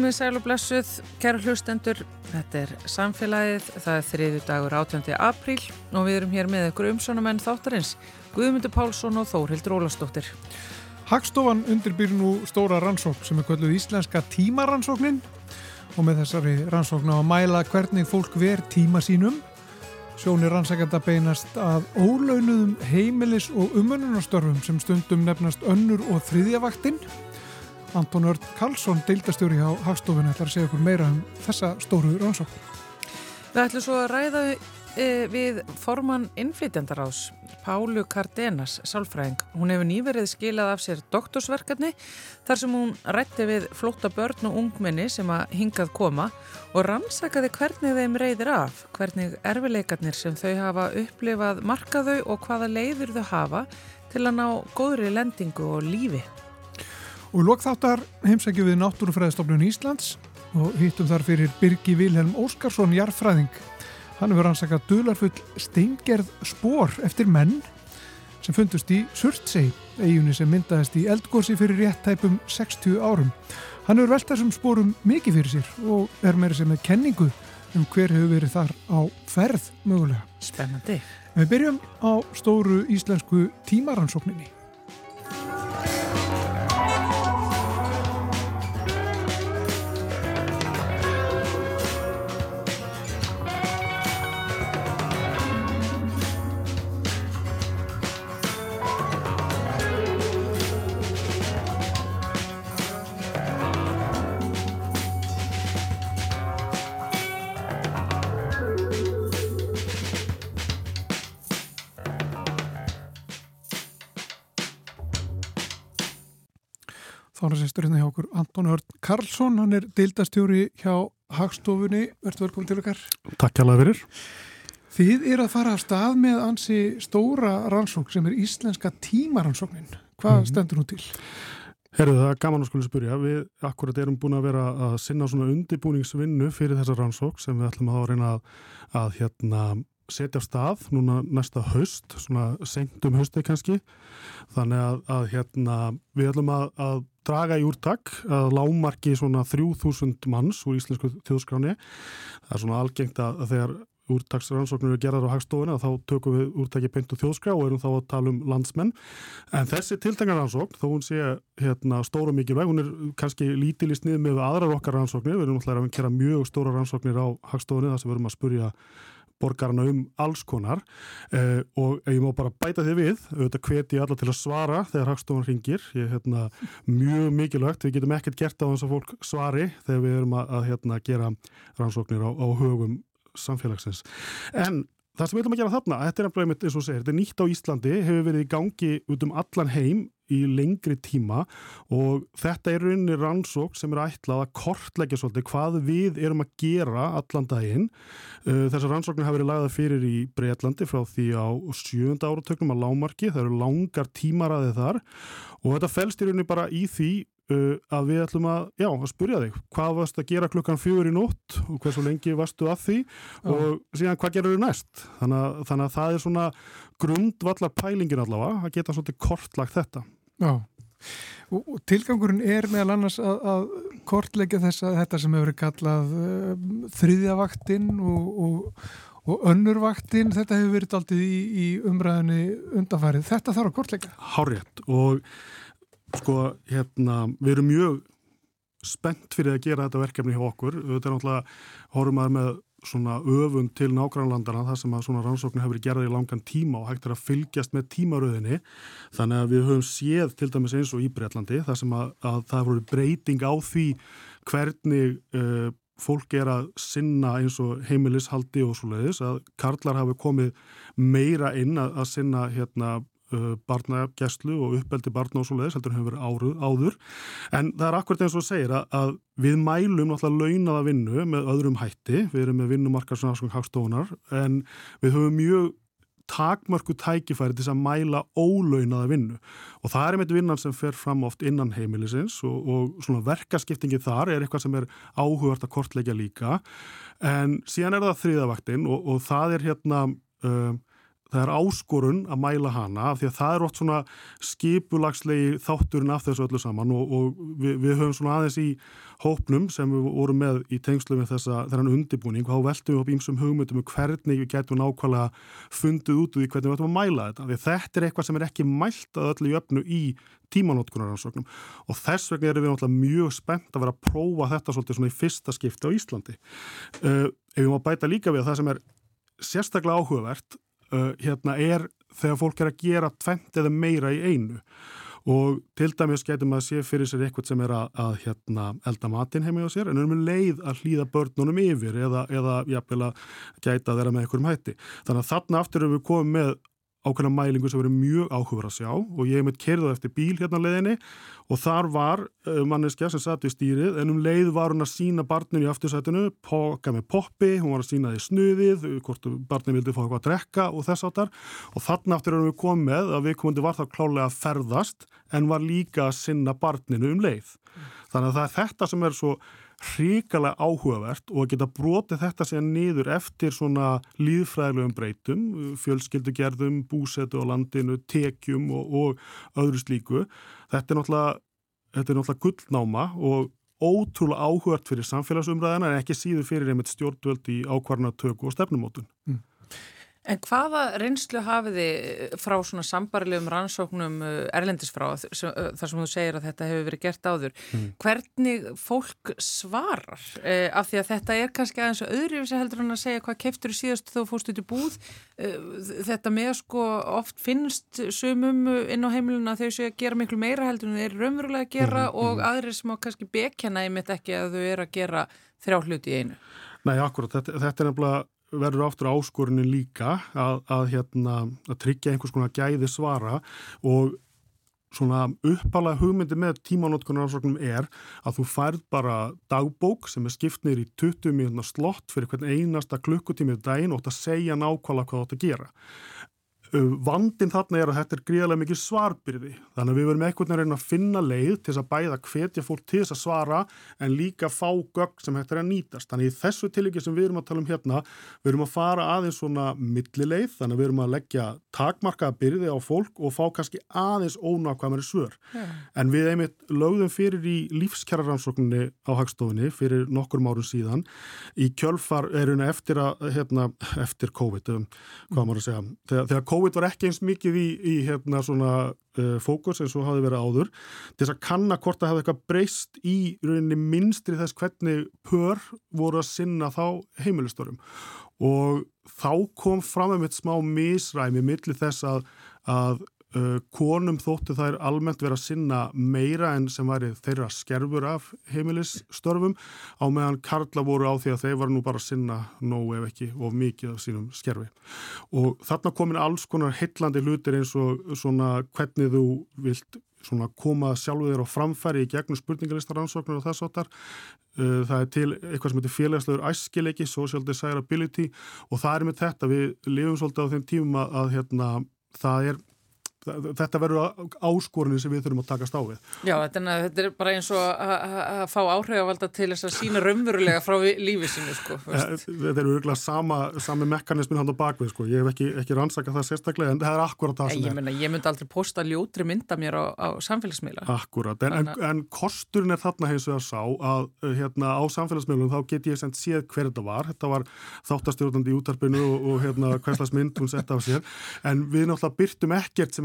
Komið sæl og blessuð, kæra hlustendur, þetta er samfélagið, það er þriðu dagur 18. apríl og við erum hér með ykkur umsónumenn þáttarins, Guðmundur Pálsson og Þórhildur Ólastóttir. Hagstofan undirbýr nú stóra rannsókn sem er kvölduð íslenska tímarannsóknin og með þessari rannsókn á að mæla hvernig fólk ver tíma sínum. Sjónir rannsækjanda beinast að ólaunuðum heimilis og umönnunarstörfum sem stundum nefnast önnur og þriðjavaktinn Anton Örd Karlsson, deildastjóri á Hagstofunni, ætlar að segja okkur meira um þessa stóru rannsókn. Við ætlum svo að ræða e, við formann innflytjandarás, Pálu Cardenas, sálfræðing. Hún hefur nýverið skilað af sér doktorsverkefni þar sem hún rætti við flótta börn og ungminni sem að hingað koma og rannsakaði hvernig þeim reyðir af, hvernig erfileikarnir sem þau hafa upplifað markaðau og hvaða leiður þau hafa til að ná góðri lendingu og lífi. Og lokþáttar heimsækju við Náttúrufræðistofnun Íslands og hittum þar fyrir Birgi Vilhelm Óskarsson jarfræðing. Hann hefur ansakað dularfull steingerð spór eftir menn sem fundust í Surtsey, eiginni sem myndaðist í eldgósi fyrir réttæpum 60 árum. Hann hefur velt þessum spórum mikið fyrir sér og er meira sem með kenningu um hver hefur verið þar á ferð mögulega. Spennandi. Við byrjum á stóru íslensku tímaransókninni. Þánasesturinn hérna hjá okkur Anton Örn Karlsson, hann er deildastjóri hjá Hagstofunni, verður velkominn til okkar. Takk hjá fyrir. Þið er að fara að stað með ansi stóra rannsók sem er íslenska tímarannsóknin. Hvað mm -hmm. stendur nú til? Herðu það er gaman að skilja spyrja. Við akkurat erum búin að vera að sinna svona undibúningsvinnu fyrir þessa rannsók sem við ætlum að reyna að, að hérna setja á stað núna næsta haust, svona senkt um hausti kannski, þannig að, að hérna, við ætlum að, að draga í úrtak að lámarki svona 3000 manns úr íslensku þjóðskráni það er svona algengt að, þegar úrtaksrannsóknir eru gerðar á hagstofuna þá tökum við úrtaki beint og þjóðskrá og erum þá að tala um landsmenn. En þessi tiltengarrannsókn, þó hún sé hérna, stóra mikið veg, hún er kannski lítilist niður með aðrar okkar rannsóknir, við erum alltaf að gera mjög stóra rannsóknir á hagstofunni þar sem við erum að spurja borgarna um alls konar eh, og ég má bara bæta þið við auðvitað hveti ég alla til að svara þegar hagstofan ringir, ég er hérna mjög mikilvægt, við getum ekkert gert á þess að fólk svari þegar við erum að, að hérna, gera rannsóknir á, á högum samfélagsins. En það sem við ætlum að gera þarna, þetta er nefnilega eins og segir, þetta er nýtt á Íslandi, hefur verið í gangi út um allan heim í lengri tíma og þetta er rauninni rannsók sem er ætlað að kortleggja svolítið hvað við erum að gera allan daginn. Uh, þessar rannsóknir hafa verið lagðað fyrir í Breitlandi frá því á sjönda áratöknum að lámarki, það eru langar tímaraðið þar og þetta fælst í rauninni bara í því uh, að við ætlum að, já, að spurja þig hvað varst að gera klukkan fjögur í nótt og hversu lengi varstu að því og síðan hvað gerur þau næst? Þannig að, þannig að það er svona grundvallar pælingin allavega að geta svolítið kortlagt þetta Já, og, tilgangurinn er meðal annars að, að kortleggja þessa, þetta sem hefur kallað uh, þriðjavaktinn og, og, og önnurvaktinn, þetta hefur verið aldrei í, í umræðinni undanfærið. Þetta þarf að kortleggja. Hárétt og sko, hérna, við erum mjög spennt fyrir að gera þetta verkefni hjá okkur. Þetta er náttúrulega, horfum að með svona öfund til nágrannlandana þar sem að svona rannsóknir hefur gerðið í langan tíma og hægt er að fylgjast með tímaröðinni. Þannig að við höfum séð til dæmis eins og í Breitlandi þar sem að, að það voru breyting á því hvernig uh, fólk er að sinna eins og heimilishaldi og svo leiðis að karlar hafi komið meira inn að, að sinna hérna barnagjæslu og uppeldi barna og svo leiðis heldur hefur verið áður. En það er akkurat eins og segir að, að við mælum náttúrulega launaða vinnu með öðrum hætti, við erum með vinnumarkarsson hagstofunar en við höfum mjög takmörku tækifæri til að mæla ólaunaða vinnu. Og það er einmitt vinnan sem fer fram oft innan heimilisins og, og svona verkaskiptingi þar er eitthvað sem er áhugart að kortleggja líka. En síðan er það þriðavaktinn og, og það er hérna uh, það er áskorun að mæla hana af því að það er oft svona skipulagslegi þátturinn af þessu öllu saman og, og við, við höfum svona aðeins í hópnum sem við vorum með í tengslu með þessa þennan undibúning og þá veltum við upp ímsum hugmyndum um hvernig við getum nákvæmlega fundið út úr því hvernig við ætlum að mæla þetta. Því þetta er eitthvað sem er ekki mælt að öllu jöfnu í tímanótkunaransóknum og þess vegna erum við mjög spennt að vera að prófa þetta svona í fyrsta skipti á Íslandi. Uh, ef við má bæta líka við að það sem er sérstaklega áhugavert uh, hérna er þegar fólk er að gera tvent eða meira í einu og til dæmis getur maður að sé fyrir sér eitthvað sem er að, að hérna, elda matinn heima á sér en við leið að hlýða börnunum yfir eða, eða jafnvel að gæta þeirra með einhverjum hætti. Þannig að þarna aftur erum við komið með ákveðna mælingu sem verið mjög áhugur að sjá og ég hef meitt kerðað eftir bíl hérna leðinni og þar var uh, manneskja sem satt í stýrið en um leið var hún að sína barninu í aftursætinu, poka með poppi, hún var að sína því snuðið, hvort barninu vildi fá eitthvað að drekka og þess áttar og þannig aftur erum við komið að við komandi var það klálega að ferðast en var líka að sinna barninu um leið. Þannig að það er þetta sem er svo hrikalega áhugavert og að geta brotið þetta sér niður eftir svona líðfræðilegum breytum, fjölskyldugerðum, búsetu á landinu, tekjum og, og öðru slíku. Þetta er náttúrulega, gullnáma og ótrúlega áhugavert fyrir samfélagsumræðina en ekki síður fyrir einmitt stjórnvöld í ákvarnatöku og stefnumótun. Mm. En hvaða reynslu hafiði frá svona sambarilegum rannsóknum uh, erlendis frá uh, þar sem þú segir að þetta hefur verið gert áður? Mm. Hvernig fólk svarar? Eh, af því að þetta er kannski aðeins öðru sem heldur hann að segja hvað keftur síðast þú fórst út í búð. Eh, þetta með sko oft finnst sumum inn á heimiluna þau séu að gera miklu meira heldur en þeir eru raunverulega að gera mm. og mm. aðrir sem á kannski bekjana einmitt ekki að þau eru að gera þrjá hluti í einu. Nei, akkurat. Þetta, þetta er nefnilega verður áttur áskorunin líka að, að, hérna, að tryggja einhvers konar gæði svara og svona uppalega hugmyndi með tímanótkunarsóknum er að þú færð bara dagbók sem er skipt neyri í 20 mínúna slott fyrir hvern einasta klukkutímið daginn og þetta segja nákvæmlega hvað þetta gera. Vandin þarna er að þetta er gríðarlega mikið svarbyrði þannig að við verum eitthvað að reyna að finna leið til þess að bæða hvetja fólk til þess að svara en líka fá gögg sem hægt er að nýtast. Þannig í þessu tilíki sem við erum að tala um hérna, við erum að fara aðeins svona millileið þannig að við erum að leggja takmarkaða byrði á fólk og fá kannski aðeins ónákvæmari svör. Yeah. En við einmitt lögðum fyrir í lífskjæraransókninni á hagstofinni fyrir nokkur árum síðan í kjölfar eruna eftir, að, hérna, eftir COVID, um, hvað maður að segja, þegar, þegar COVID var ekki eins mikið í, í hérna svona uh, fókus eins og hafi verið áður. Til þess að kanna hvort það hefði eitthvað breyst í rauninni minnstri þess hvernig pör voru að sinna þá heimilistörum og þá kom fram með mitt smá misræmi millir þess að, að konum þóttu þær almennt vera að sinna meira en sem væri þeirra skerfur af heimilisstörfum á meðan Karla voru á því að þeir var nú bara að sinna nógu ef ekki of mikið af sínum skerfi. Og þarna komin alls konar hillandi hlutir eins og svona hvernig þú vilt svona koma sjálfu þér á framfæri í gegnum spurningalistarannsóknur og þess áttar uh, það er til eitthvað sem heitir félagslegur æskileiki, social desirability og það er með þetta, við lifum svolítið á þeim tímum að, að hérna, það er þetta verður áskorunni sem við þurfum að takast á við. Já, þetta, þetta er bara eins og að fá áhrifavalda til þess að sína raunverulega frá lífið sinu, sko. Eh, þetta er örgulega sama, sami mekanismin hann á bakvið, sko. Ég hef ekki, ekki rannsakað það sérstaklega, en það er akkurat það sem ég, er. Ég myndi aldrei posta ljótri mynda mér á, á samfélagsmiðla. Akkurat, en, en, en kosturinn er þarna heins og að sá að hérna, á samfélagsmiðlum þá get ég sendt séð hver þetta var. Þetta var þáttastjórnandi í útarpinu og, og hérna,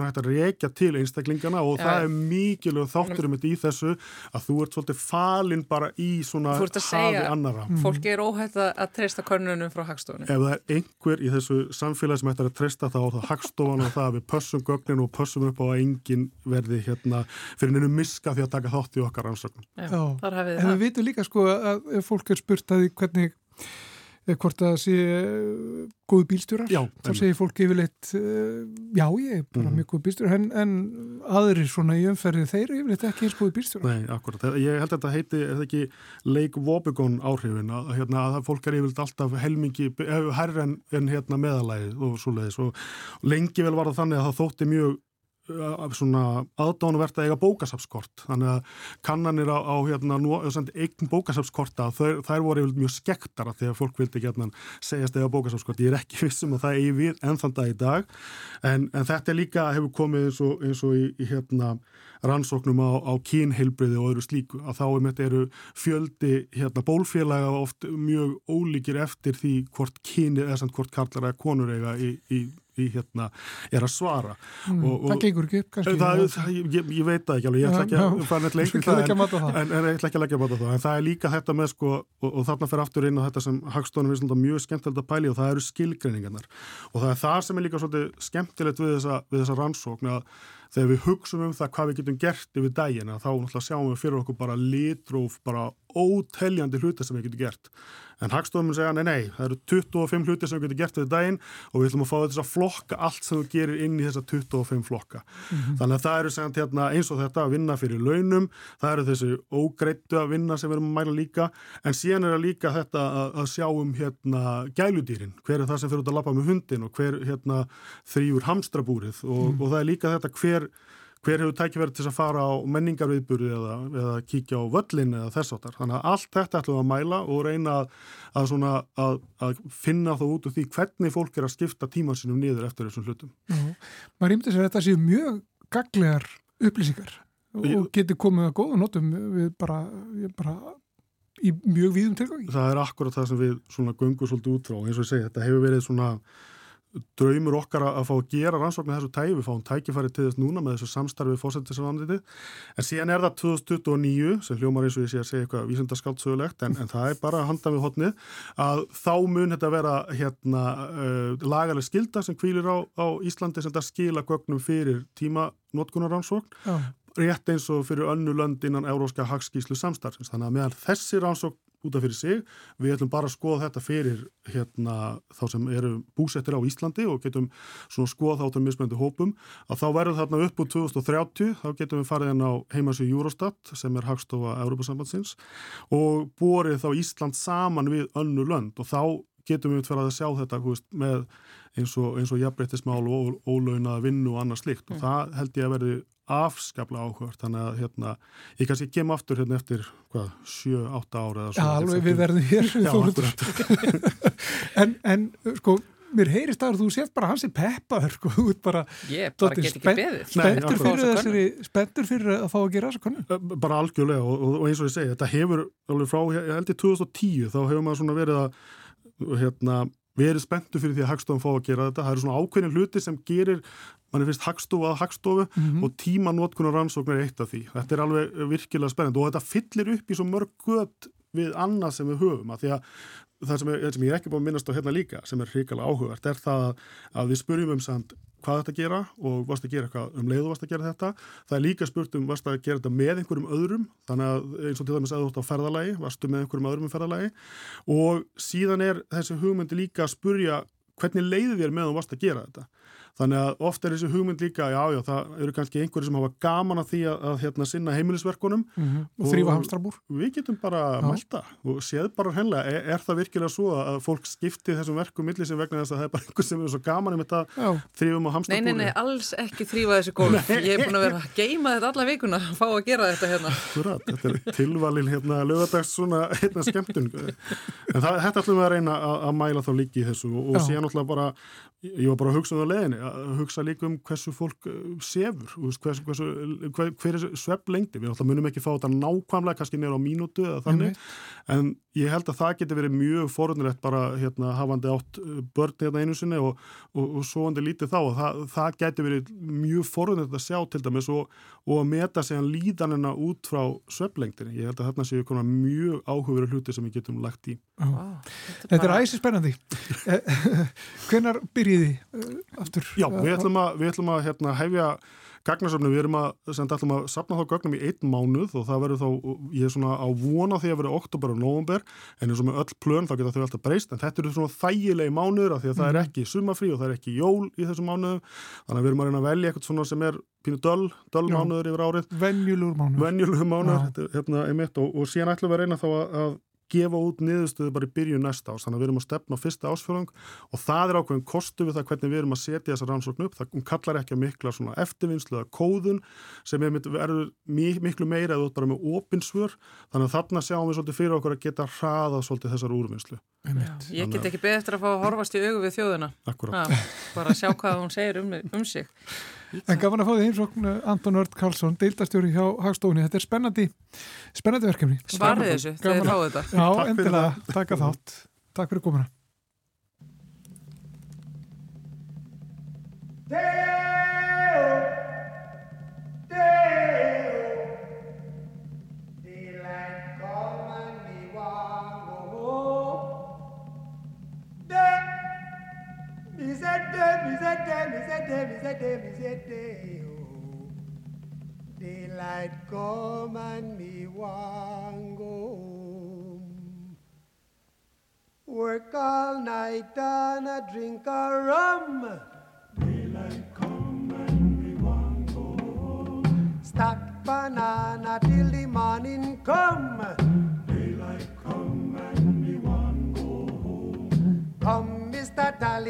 er hægt að reykja til einstaklingana og ja. það er mikilvæg þátturum í þessu að þú ert svolítið falinn bara í svona hafi annara. Fólki er óhætt að treysta konunum frá hagstofunum. Ef það er einhver í þessu samfélagi sem ættar að treysta þá á það hagstofan og það að við pössum gögnin og pössum upp á að engin verði hérna fyrir nefnum miska því að taka þátt í okkar ansöknum. Já, Já. en við vitum líka sko að fólk er spurt að hvernig hvort það sé eh, góðu bílstjórar, já, þá segir fólk yfirleitt uh, já ég er bara mm. mjög góðu bílstjórar en, en aðrir svona í umferði þeir eru yfirleitt ekki eins góðu bílstjórar. Nei, akkurat, ég held að þetta heiti er það ekki Lake Wobegon áhrifin? Að, hérna, að fólk er yfirleitt alltaf helmingi herr en, en hérna, meðalæði og svo leiðis og lengi vel var það þannig að það þótti mjög aðdánuvert að eiga bókasafskort þannig að kannanir á, á hérna, eigin bókasafskorta þær, þær voru mjög skektara þegar fólk vildi hérna segjast eiga bókasafskort ég er ekki vissum að það eigi við enn þann dag í dag. En, en þetta líka hefur komið eins og, eins og í, í hérna rannsóknum á, á kynheilbriði og öðru slíku að þá um þetta eru fjöldi hérna, bólfélaga oft mjög ólíkir eftir því hvort kynið eða hvort kallar eða konur eiga í, í, í hérna er að svara. Mm, og, og, Það gengur ekki upp kannski það, það, ég, ég veit það ekki alveg, ég ætla ekki að fara neitt lengur það en, ég ætla ekki að leggja báta það. En það er líka þetta með sko og, og þarna fyrir aftur inn á þetta sem Hagstónum er mjög skemmtilegt að pæli og það eru skilgreiningarnar. Og það er það sem er líka svolítið skemmtilegt við þessa, við þessa rannsókn að þegar við hugsaum um það hvað við getum gert yfir daginn þá náttúrulega sjáum við fyrir okkur bara litróf, bara óteljandi hluti sem við getum gert en hagstofnum segja nei, nei, það eru 25 hluti sem við getum gert yfir daginn og við ætlum að fá þess að flokka allt sem þú gerir inn í þessa 25 flokka mm -hmm. þannig að það eru segjant hérna, eins og þetta að vinna fyrir launum, það eru þessi ógreittu að vinna sem við erum að mæla líka en síðan er það líka þetta að, að sjá um hérna gæludýrin hver er það sem fyrir út að lappa með hundin og hver hérna þrýur hamstrabúrið og, mm. og það er líka þetta hver hver hefur tækifæri til að fara á menningarviðbúri eða, eða kíkja á völlin eða þess áttar. Þannig að allt þetta ætlum að mæla og reyna að, að, að finna þá út úr því hvernig fólk er að skipta tíman sinum niður eftir þessum hlutum. Já, maður rýmdi sér að þetta séu mjög gaglegar upplýsingar og getur komið að góða notum við bara, bara í mjög víðum tilgangi. Það er akkurat það sem við svona gungum svolítið út frá. Eins og ég segi, þetta hefur verið svona draumur okkar að fá að gera rannsóknir þessu tægi, við fáum tækifæri til þess núna með þessu samstarfið fósættisaranditi en síðan er það 2029 sem hljómar eins og ég sé að segja eitthvað vísendaskaldsögulegt en, en það er bara að handa við hotnið að þá mun þetta vera hérna uh, lagaleg skilda sem kvílir á, á Íslandi sem það skila gögnum fyrir tíma notkunarrannsókn rétt eins og fyrir önnu lönd innan Euróska hagskíslu samstarfins þannig að meðan þessi rannsókn út af fyrir sig. Við ætlum bara að skoða þetta fyrir hérna, þá sem eru búsettir á Íslandi og getum skoða þá til mismöndu hópum að þá verður þarna upp úr 2030 þá getum við farið inn á heimasvíu Eurostat sem er hagstofa Európa-sambandsins og borið þá Ísland saman við önnu lönd og þá getum við fyrir að sjá þetta veist, með eins og, og jafnbreyttismál og ólaunaða vinnu og annað slikt og mm. það held ég að verði afskaplega áhugart þannig að hérna, ég kannski kem aftur hérna eftir hvað, 7-8 ára Já, alveg við verðum hér en, en sko mér heyrist að þú sést bara hans í peppaður sko, þú ert bara, ég bara get ekki beðið. spenntur fyrir þessari spenntur fyrir að fá að gera þessu konu bara algjörlega. Og, og eins og ég segi, þetta hefur alveg frá, ég held í 2010 þá hefur maður svona verið að hérna, verið spenntur fyrir því að Hagstofan fá að gera þetta, það eru svona ákveðin hluti sem gerir mann er fyrst hagstofu að hagstofu mm -hmm. og tímanótkunar rannsókn er eitt af því. Þetta er alveg virkilega spennend og þetta fyllir upp í svo mörg gött við annað sem við höfum að því að það sem, er, sem ég er ekki búin að minnast á hérna líka sem er hrikalega áhugart er það að við spurjum um samt hvað þetta gera og varst að gera eitthvað um leiðu varst að gera þetta. Það er líka spurt um varst að gera þetta með einhverjum öðrum? Þannig að eins og til dæmis að þú ert á ferðalagi varstu með einhverjum öðrum um ferðalagi? Og síðan er þessi hugmyndi líka að spurja hvernig leiði þér með þú varst að gera þetta Þannig að ofta er þessi hugmynd líka, já, já, það eru kannski einhverju sem hafa gaman að því að, að hérna, sinna heimilisverkunum. Mm -hmm. Og, og þrýfa hamstrabúr. Við getum bara að melda og séð bara hennilega, er, er það virkilega svo að fólk skipti þessum verkum millir sem vegna þess að það er bara einhver sem er svo gaman um þetta þrýfum á hamstrabúri? Nei, nei, nei, alls ekki þrýfa þessu golf. Ég er búin að vera að geima þetta alla vikuna að fá að gera þetta hérna. Akkurat, þetta er tilvalin hérna lögadags svona hérna skemmtun. En það, þetta ætlum við að reyna að, að mæla þá líki í þessu og, og síðan alltaf bara Ég var bara að hugsa um það leðinni, að hugsa líka um hversu fólk uh, sefur, hversu, hversu, hver, hver er svepp lengti. Við munum ekki fá þetta nákvæmlega, kannski nefnir á mínútu eða þannig, en ég held að það getur verið mjög forunilegt bara hérna, hafandi átt uh, börn hérna einu sinni og, og, og svoandi lítið þá. Það, það getur verið mjög forunilegt að sjá til dæmis og, og að meta sig hann líðanina út frá svepplengtinni. Ég held að þarna séu mjög áhugaveru hluti sem við getum lagt í. Wow. Þetta er æsi spennandi. Hvenar byrjiði uh, aftur? Já, við ætlum að, við ætlum að hérna, hefja gagnasöfnu, við erum að, ætlum að sapna þá gagnum í einn mánuð og það verður þá, ég er svona á vona því að verður oktober og november, en eins og með öll plön þá geta þau alltaf breyst, en þetta eru svona þægilegi mánuður af því að mm. það er mhm. ekki sumafrí og það er ekki jól í þessum mánuðum, þannig að við erum að reyna að velja eitthvað svona sem er pínu döl, döl mánuður yfir árið. Venjulegur mánuður. Venjulegur mánuður, hérna, einmitt, og, og síðan ætlum við að reyna þá að gefa út niðurstöðu bara í byrju næsta ás, þannig að við erum að stefna á fyrsta ásfjörðung og það er ákveðin kostu við það hvernig við erum að setja þessa rannsókn upp, það kallar ekki að mikla eftirvinnslu eða kóðun sem er miklu meira eða bara með opinsvör, þannig að þarna sjáum við svolítið fyrir okkur að geta hraðað svolítið þessar úrvinnslu. Já, ég get ekki betur að fá að horfast í augu við þjóðuna ha, bara að sjá hvað hún segir um, um sig. En gaman að fá því heimsókn Anton Ört Karlsson, deildastjóri hjá Hagstofunni. Þetta er spennandi, spennandi verkefni. Svarið þessu, þegar fáið þetta. Já, Takk endilega, takk að þátt. Takk fyrir komuna Oh. Daylight come and me want go home. Work all night and a drink a rum. Daylight come and me want go home. Stack banana till the morning come.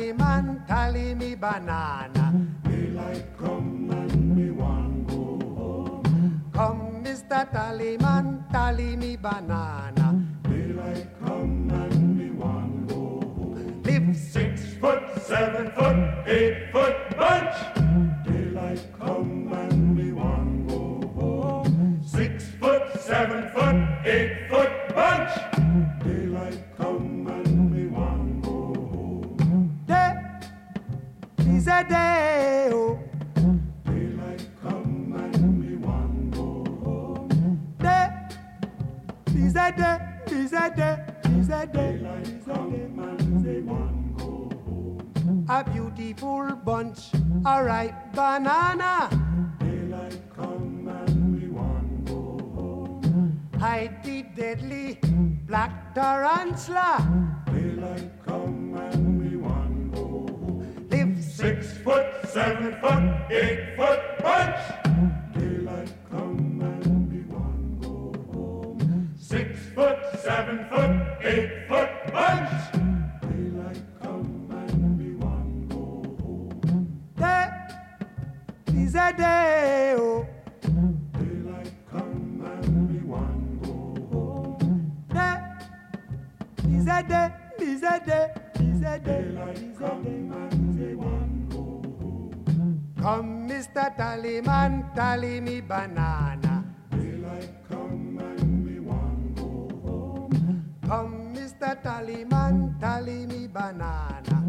Mr. Tallyman, tally me banana. Daylight come and me want go home. Come, Mr. Tallyman, tally me banana. Daylight come and me want go home. Live six foot, seven foot, eight foot Beautiful bunch, a ripe banana. Daylight come and me want go home. Hide the deadly black tarantula. Daylight come and me want go home. Live Six foot, seven foot, eight foot bunch. Daylight come and me want go home. Six foot, seven foot, eight Lizede, Lizede, Lizede. Come, Mr. Tallyman, tally me banana. Daylight come and we want go home. Come, Mr. Tallyman, tally me banana.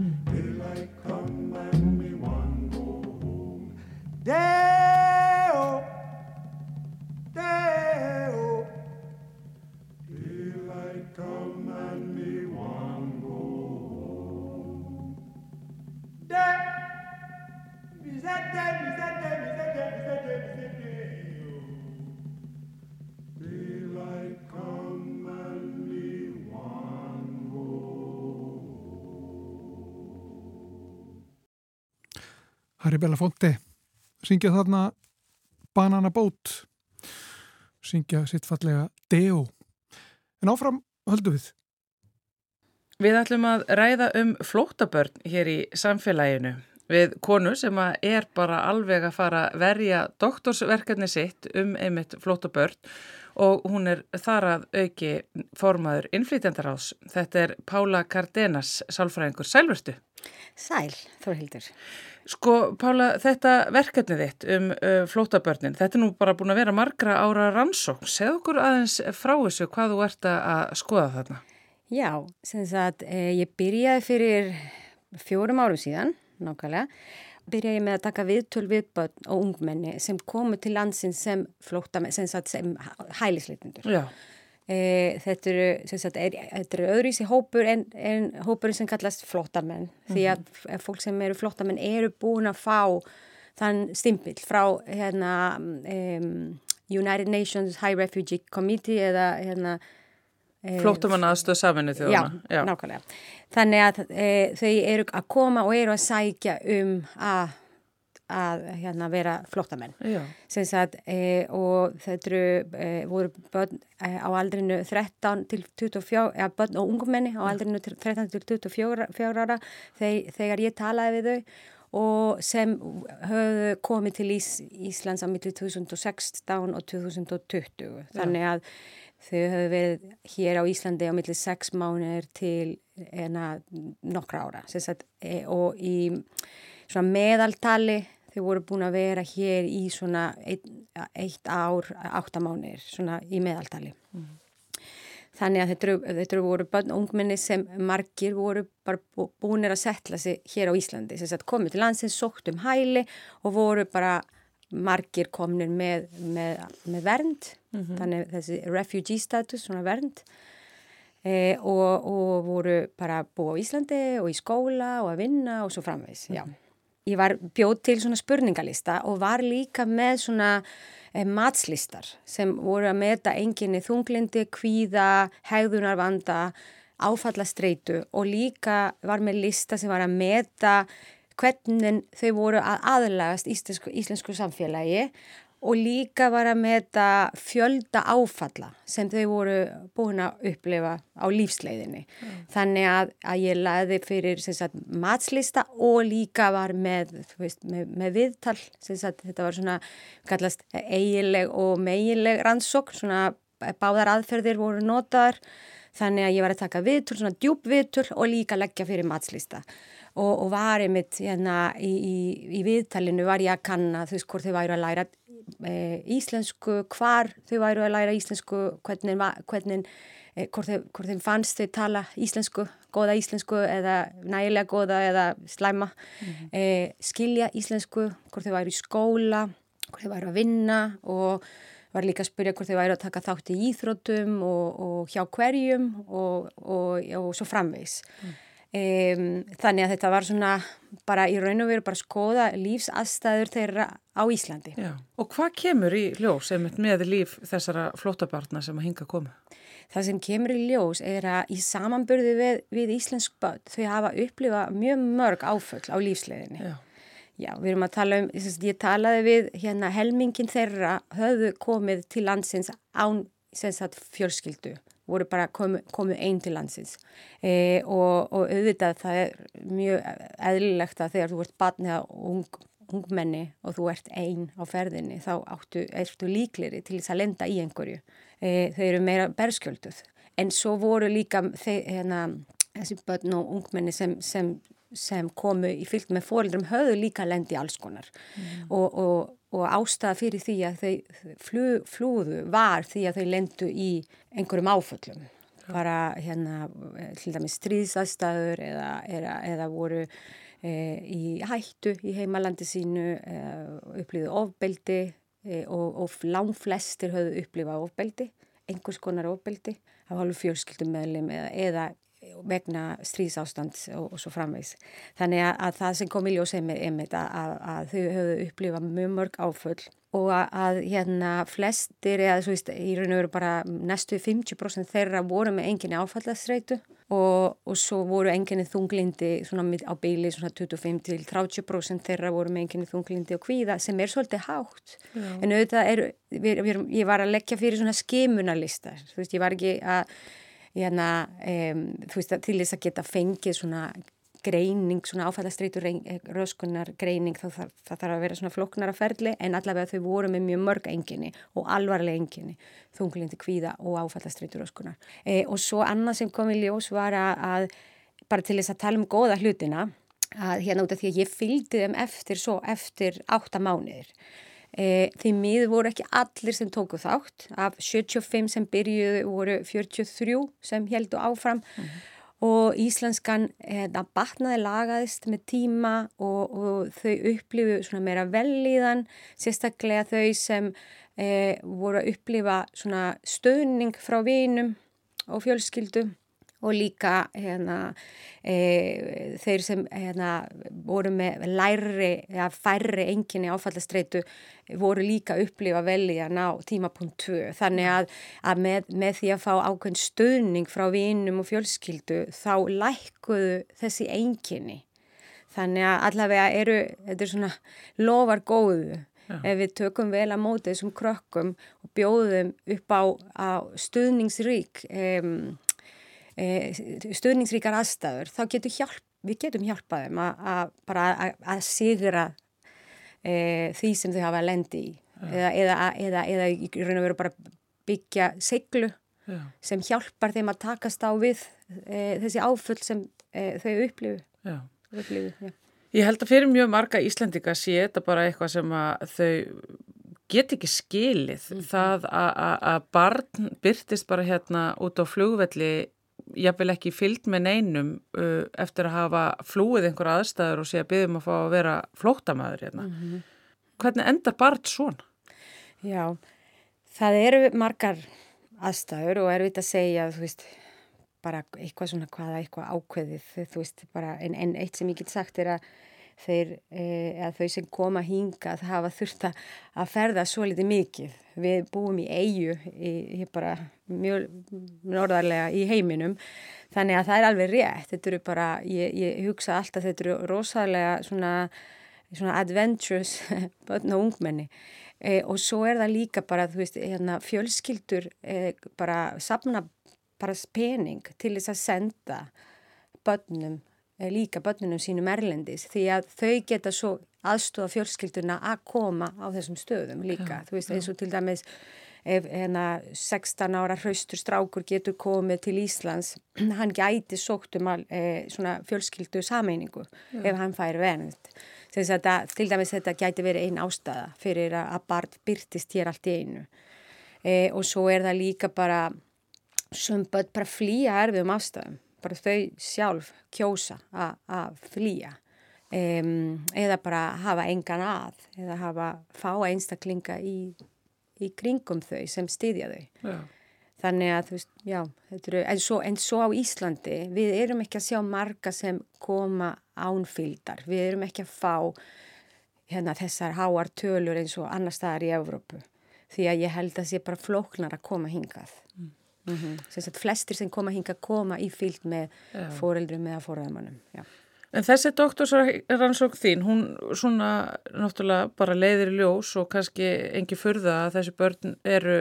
Harry Belafonte syngja þarna Banana Boat. Syngja sitt fallega Deo. En áfram höldum við. Við ætlum að ræða um flótabörn hér í samfélaginu við konu sem er bara alveg að fara að verja doktorsverkefni sitt um einmitt flótabörn og hún er þar að auki formaður innflýtjandarás. Þetta er Pála Cardenas, sálfræðingur. Sælverstu? Sæl, Þorhildur. Sko, Pála, þetta verkefni þitt um uh, flótabörnin, þetta er nú bara búin að vera margra ára rannsókn. Segð okkur aðeins frá þessu hvað þú ert að skoða þarna. Já, sem sagt, eh, ég byrjaði fyrir fjórum árum síðan, nákvæmlega, byrjaði ég með að taka viðtöl við börn og ungmenni sem komu til landsins sem flóttamenn, sem, sagt, sem hælisleitundur. Já. E, þetta eru, sem sagt, er, þetta eru öðruvísi hópur en, en hópurinn sem kallast flóttamenn, því að f- fólk sem eru flóttamenn eru búin að fá þann stimpill frá hérna, um, United Nations High Refugee Committee eða hérna Flóttamann aðstöð saminu þjóðana. Já, nákvæmlega. Þannig að e, þau eru að koma og eru að sækja um að að hérna, vera flottamenn. Já. Sem sagt, e, og þetta eru, e, voru börn á aldrinu 13 til 24, eða börn og ungumenni á aldrinu 13 til 24 ára þegar ég talaði við þau og sem höfðu komið til Ís, Íslands á milli 2016 og 2020. Þannig að þau höfðu verið hér á Íslandi á milli 6 mánuðir til ena nokkra ára. Sagt, e, og í svona meðaltali þau voru búin að vera hér í svona eitt, eitt ár, áttamánuðir, svona í meðaltali. Mm. Þannig að þetta eru, þetta voru bönn ungminni sem margir voru bara búinir að setla sig hér á Íslandi. Þess að komið til landsins, sókt um hæli og voru bara margir komnir með, með, með vernd, mm -hmm. þannig þessi refugee status, svona vernd. E, og, og voru bara búið á Íslandi og í skóla og að vinna og svo framvegs. Mm -hmm ég var bjóð til svona spurningalista og var líka með svona eh, matslistar sem voru að meta enginni þunglindi, kvíða, hegðunarvanda, áfallastreitu og líka var með lista sem var að meta hvernig þau voru að aðlagast íslensku, íslensku samfélagi og líka var að meta fjölda áfalla sem þau voru búin að upplifa á lífsleiðinni. Mm. Þannig að, að ég laði fyrir sagt, matslista og líka var með, veist, með, með viðtal, sagt, þetta var svona kallast eigileg og meigileg rannsók, svona báðar aðferðir voru notaðar, þannig að ég var að taka viðtul, svona djúb viðtul og líka leggja fyrir matslista. Og, og var einmitt hérna, í, í, í viðtalinu var ég að kanna þú veist hvort þau væru að læra e, íslensku, hvar þau væru að læra íslensku, hvernig, hvernig e, hvort, þeim, hvort þeim fannst þau tala íslensku, goða íslensku eða nægilega goða eða slæma mm -hmm. e, skilja íslensku hvort þau væru í skóla hvort þau væru að vinna og var líka að spyrja hvort þau væru að taka þátt í íþrótum og, og hjá hverjum og, og, og svo framvegs mm. Um, þannig að þetta var svona bara í raun og veru bara skoða lífsastæður þeirra á Íslandi. Já. Og hvað kemur í ljós með líf þessara flótabarna sem að hinga að koma? Það sem kemur í ljós er að í samanburði við, við Íslensk börn þau hafa upplifað mjög mörg áföll á lífsleginni. Já. Já, við erum að tala um, ég talaði við hérna helmingin þeirra höfðu komið til landsins án fjölskyldu voru bara komu, komu einn til landsins e, og, og auðvitað það er mjög eðlilegt að þegar þú ert barn eða ung, ungmenni og þú ert einn á ferðinni þá áttu, ertu líkleri til þess að lenda í einhverju. E, þau eru meira berskjölduð en svo voru líka þeir, hérna, þessi börn og ungmenni sem, sem, sem komu í fyllt með fórildrum höfðu líka lendi alls konar mm. og, og og ástæða fyrir því að þau flú, flúðu var því að þau lendu í einhverjum áföllum. Bara hérna til dæmis stríðsastæður eða, eða, eða voru e, í hættu í heimalandi sínu e, upplýðu ofbeldi e, og, og langflestir höfðu upplýfað ofbeldi einhvers konar ofbeldi af hálfu fjölskyldum meðlum eða, eða vegna stríðsástand og, og svo framvegs. Þannig að, að það sem kom í með einmitt að, að þau höfðu upplifað mjög mörg áföll og að, að hérna flestir eða svo veist, í raun og veru bara næstu 50% þeirra voru með enginni áfallastreitu og, og svo voru enginni þunglindi svona á svona 25-30% þeirra voru með enginni þunglindi og kvíða sem er svolítið hátt Já. en auðvitað er, við, við, ég var að leggja fyrir svona skimunarlistar, þú veist ég var ekki að hérna, um, þú veist, til þess að geta fengið svona greining, svona áfællastreitur eh, röskunar greining, þá þarf, það þarf að vera svona floknara ferli en allavega þau voru með mjög mörg enginni og alvarlega enginni þunglindi kvíða og áfællastreitur röskunar. E, og svo annað sem kom í ljós var að, að bara til þess að tala um góða hlutina að hérna út af því að ég fylgdi þeim eftir svo eftir átta mánuðir E, því miður voru ekki allir sem tóku þátt. Af 75 sem byrjuðu voru 43 sem heldu áfram mm -hmm. og íslenskan e, það batnaði lagaðist með tíma og, og þau upplifu svona meira velíðan, sérstaklega þau sem e, voru að upplifa svona stöðning frá vinum og fjölskyldu og líka hérna, e, þeir sem hérna, voru með læri eða færri enginni áfallastreitu voru líka upplifa vel í að ná tímapunkt 2 þannig að, að með, með því að fá ákveðin stöðning frá vinum og fjölskyldu þá lækkuðu þessi enginni Þannig að allavega eru, þetta er svona lofar góðu. Já. ef við tökum vel að móti þessum krökkum og bjóðum upp á, á stuðningsrík, um, e, stuðningsríkar aðstæður, þá getum hjálp, við getum hjálpað þeim að, að að, að sigra e, því sem þau hafa lendi í eða, eða, eða, eða í raun og veru bara byggja seglu Já. sem hjálpar þeim að takast á við e, þessi áfull sem e, þau upplifu. Upplifu. Ég held að fyrir mjög marga Íslandika sé þetta bara eitthvað sem að þau get ekki skilið það að- að að barn byrtist bara hérna út á flugvelli jafnvel ekki fyllt með neinum uh, eftir að hafa flúið einhver aðstæður og sé að byggjum að fá að vera flóttamæður hérna. Hvernig endar barn svona? Já, það eru margar aðstæður og erfitt að segja, þú veist, bara eitthvað svona hvaða eitthvað ákveðið, þú veist, bara en, en eitt sem ég get sagt er að þeir, e, að þau sem koma hingað hafa þurft að ferða svo litið mikið. Við búum í eigu, í bara mjög norðarlega í heiminum, þannig að það er alveg rétt, þetta eru bara, ég, ég hugsa alltaf þetta eru rosalega svona, svona adventures börn og ungmenni. E, og svo er það líka bara, þú veist, hérna, fjölskyldur e, bara sapna bara pening til þess að senda börnum, líka börnunum sínum erlendis því að þau geta svo aðstofa fjölskylduna að koma á þessum stöðum líka, þú veist, eins og til dæmis ef hérna 16 ára hraustur strákur getur komið til Íslands, hann gæti sókt um al, e, svona fjölskyldu sameiningu ef hann fær vernd. Þess að það, til dæmis þetta gæti verið einn ástæða fyrir að, barn byrtist hér allt í einu. E, og svo er það líka bara sem börn bara flýja erfiðum ástæðum. Bara þau sjálf kjósa að- flýja. Um, eða bara hafa engan að eða hafa fá einstaklinga í, í kringum þau sem styðja þau. Já. Þannig að þú veist, já, eru, en svo, en svo á Íslandi, við erum ekki að sjá marga sem koma ánfyldar, við erum ekki að fá hérna þessar háar tölur eins og annar staðar í Evrópu, því að ég held að sé bara flóknar að koma hingað. Mm. Sem sagt, flestir sem koma hingað koma í fylg með Já. fóreldrum eða fóreldramannum, já. En þessi doktorsrannsók þín, hún svona náttúrulega bara leiðir í ljós og kannski engi furða að þessi börn eru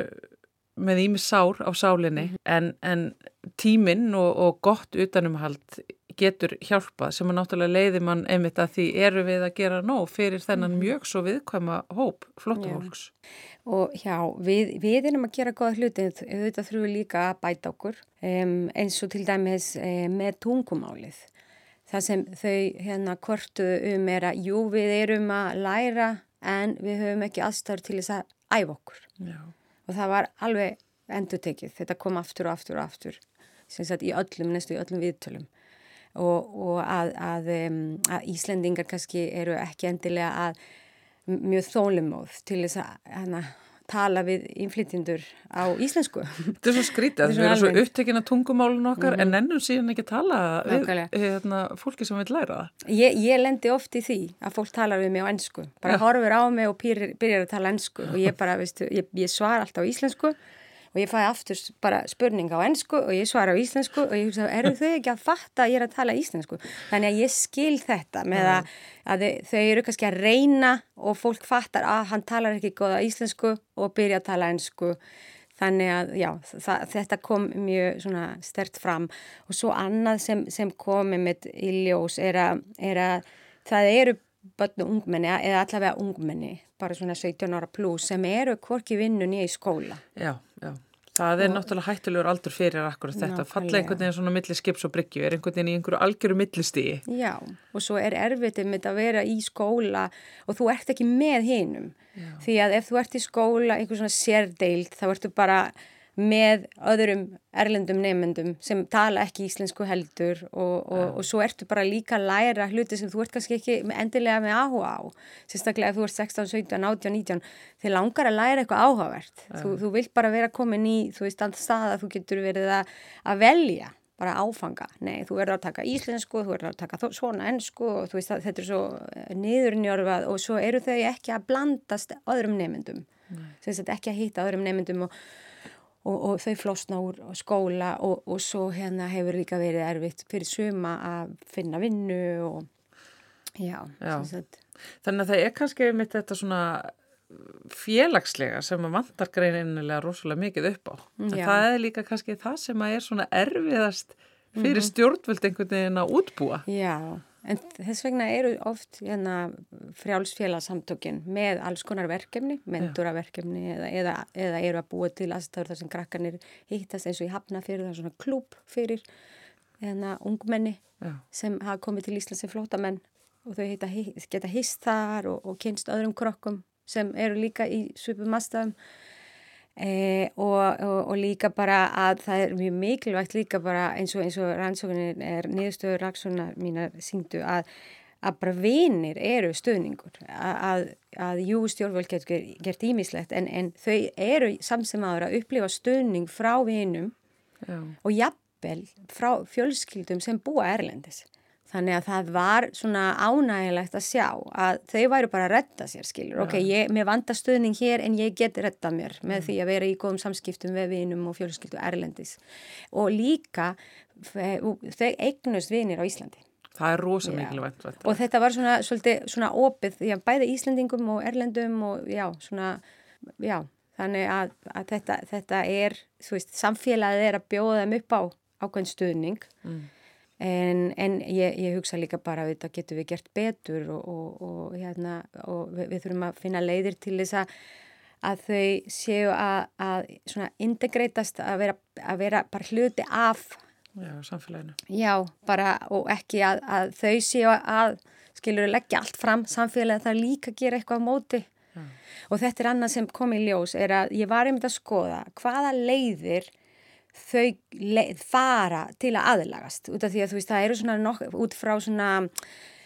með ími sár á sálinni en, en tíminn og, og gott utanumhald getur hjálpað sem að náttúrulega leiðir mann einmitt að því eru við að gera nóg fyrir þennan mjög svo viðkvæma hóp flóttafólks. Og já, við, við erum að gera góða hluti, auðvitað þurfum við líka að bæta okkur, um, eins og til dæmis um, með tungumálið. Það sem þau hérna kortuðu um er að jú, við erum að læra en við höfum ekki aðstæður til þess að æfa okkur. Já. Og það var alveg endur tekið, þetta kom aftur og aftur og aftur, sem sagt í öllum, næstu í öllum viðtölum. Og, og að, að, að Íslendingar kannski eru ekki endilega að mjög þólumóð til þess að hana, tala við innflytjendur á íslensku. Þetta er svo skrítið við erum svo að tungumálun okkar en ennum síðan ekki tala við Nákvæmlega. hérna, fólki sem vil læra það. Ég, ég lendi oft í því að fólk talar við mig á ennsku, bara horfir á mig og byrjar, byrjar að tala ennsku og ég bara, veistu, ég, ég svar alltaf á íslensku og ég fæ aftur bara spurning á ennsku og ég svara á íslensku og ég hugsa, eru þau ekki að fatta að ég er að tala íslensku? Þannig að ég skil þetta með að, að þau- eru kannski að reyna og fólk fattar að hann talar ekki góða íslensku og byrja að tala ennsku. Þannig að já, það, þetta kom mjög svona stert fram og svo annað sem, sem komi með í ljós er að, er að það eru börn og ungmenni eða allavega ungmenni, bara svona 17 ára pluss sem eru hvorki vinnu nýja í skóla. Já, já. Það er náttúrulega hættulegur aldur fyrir akkurat þetta. Nákvæmlega. Falla einhvern veginn svona milli skips og bryggju, er einhvern veginn í einhverju algjöru millistíi. Já, og svo er erfitt um þetta að vera í skóla og þú ert ekki með hinum. Því að ef þú ert í skóla, einhver svona sérdeild, þá ertu bara með öðrum erlendum nefnendum sem tala ekki íslensku heldur og, og, og svo ertu bara líka að læra hluti sem þú ert kannski ekki endilega með áhuga á. Sérstaklega ef þú ert 16, 17, 18, 19, þið langar að læra eitthvað áhugavert. Þú, þú vilt bara vera komin í, þú veist, andan stað að þú getur verið að, að velja bara áfanga. Nei, þú verður að taka íslensku, þú verður að taka svona ennsku og þú veist að þetta er svo niðurnjörfað og svo eru þau ekki að blandast öðrum nefndum. Sem sagt ekki að hýtta öðrum nefndum og, og, og þau flosna úr skóla og, og svo hérna hefur líka verið erfitt fyrir suma að finna vinnu og Já, Já. Þannig að það er kannski mitt þetta svona félagslega sem að vantar greinilega rosalega mikið upp á. En Já. það er líka kannski það sem að er svona erfiðast fyrir stjórnvöld einhvern veginn að útbúa. Já, en þess vegna eru oft hérna, frjálsfélagsamtökin með alls konar verkefni, menturaverkefni eða, eða, eða eru að búa til aðstæður þar sem krakkanir hittast eins og í Hafnafjörðu, það er svona klúb fyrir hérna, ungmenni Já. sem hafa komið til Íslands sem flótamenn og þau heita, geta hist þar og, og kynst öðrum krokkum sem eru líka í svipum aðstæðum E, og, og, og líka bara að það er mjög mikilvægt líka bara eins og, eins og rannsóknin er niðurstöður rannsóknar mínar syngdu að, að bara vinir eru stöðningur að, að, jú stjórnvöld getur gert ímislegt en, en þau eru samsemaður að upplifa stöðning frá vinum Já. og jafnvel frá fjölskyldum sem búa erlendis. Þannig að það var svona ánægilegt að sjá að þau væru bara að redda sér, skilur. Ok, ég, mér vandar stöðning hér en ég get redda mér með því að vera í góðum samskiptum við vinum og fjölskyldu erlendis. Og líka þau eignust vinir á Íslandi. Það er rosa mikilvægt. Og þetta var svona, svolítið, svona opið, já, bæði Íslandingum og Erlendum og já, svona, já, þannig að, að þetta, þetta er, þú veist, samfélagið er að bjóða þeim upp á ákveðin stuðning en, en ég, ég hugsa líka bara að þetta getur við gert betur og, og, og, hérna, og við, við þurfum að finna leiðir til þess að að þau séu að, að integreitast að vera, að vera bara hluti af. Já, samfélaginu. Já, bara og ekki að, að þau séu að skilur leggja allt fram. Samfélagi það líka gera eitthvað á móti. Og þetta er annað sem kom í ljós er að ég var einmitt að skoða hvaða leiðir þau leið, fara til að aðlagast út af því að þú veist það eru svona nokk, út frá svona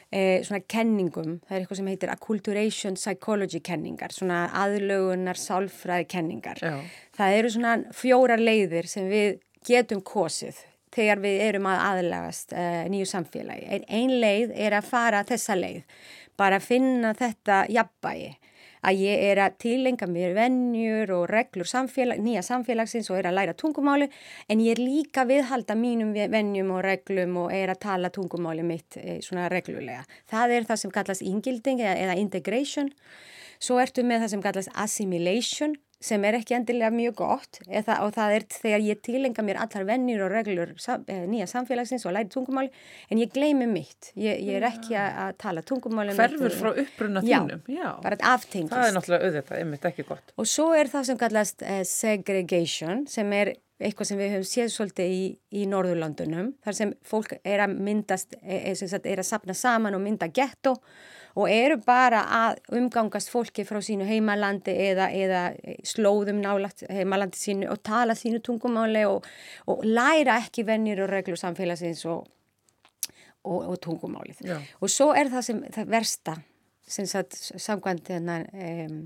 E, svona kenningum, það er eitthvað sem heitir acculturation psychology kenningar, svona aðlögunar sálfræði kenningar. Já. Það eru svona fjórar leiðir sem við getum kosið þegar við erum að aðlagast uh, nýju samfélagi. Ein, ein leið er að fara þessa leið, bara finna þetta jafnbægi að ég er að tilenga mér vennjur og reglur samfélag, nýja samfélagsins og er að læra tungumáli en ég er líka viðhalda mínum vennjum og reglum og er að tala tungumáli mitt e, svona reglulega. Það er það sem kallast ingilding eða integration. Svo ertu með það sem kallast assimilation sem er ekki endilega mjög gott eða, og það er þegar ég tilenga mér allar vennjur og reglur sam, e, nýja samfélagsins og læri tungumáli en ég gleymi mitt. Ég, ég er ekki að, að tala tungumáli Hverfur frá uppruna Já, þínum. Já. bara aftengist. Það er náttúrulega auðvitað, einmitt ekki gott. Og svo er það sem kallast uh, segregation sem er eitthvað sem við höfum séð svolítið í, í Norðurlandunum þar sem fólk er að myndast, er, er, er að sapna saman og mynda getto og eru bara að umgangast fólki frá sínu heimalandi eða, eða slóðum nálagt heimalandi sínu og tala sínu tungumáli og, og læra ekki vennir og reglur samfélagsins og, og, og tungumálið. Já. Og svo er það sem það versta sem sagt samkvæmt þennan um,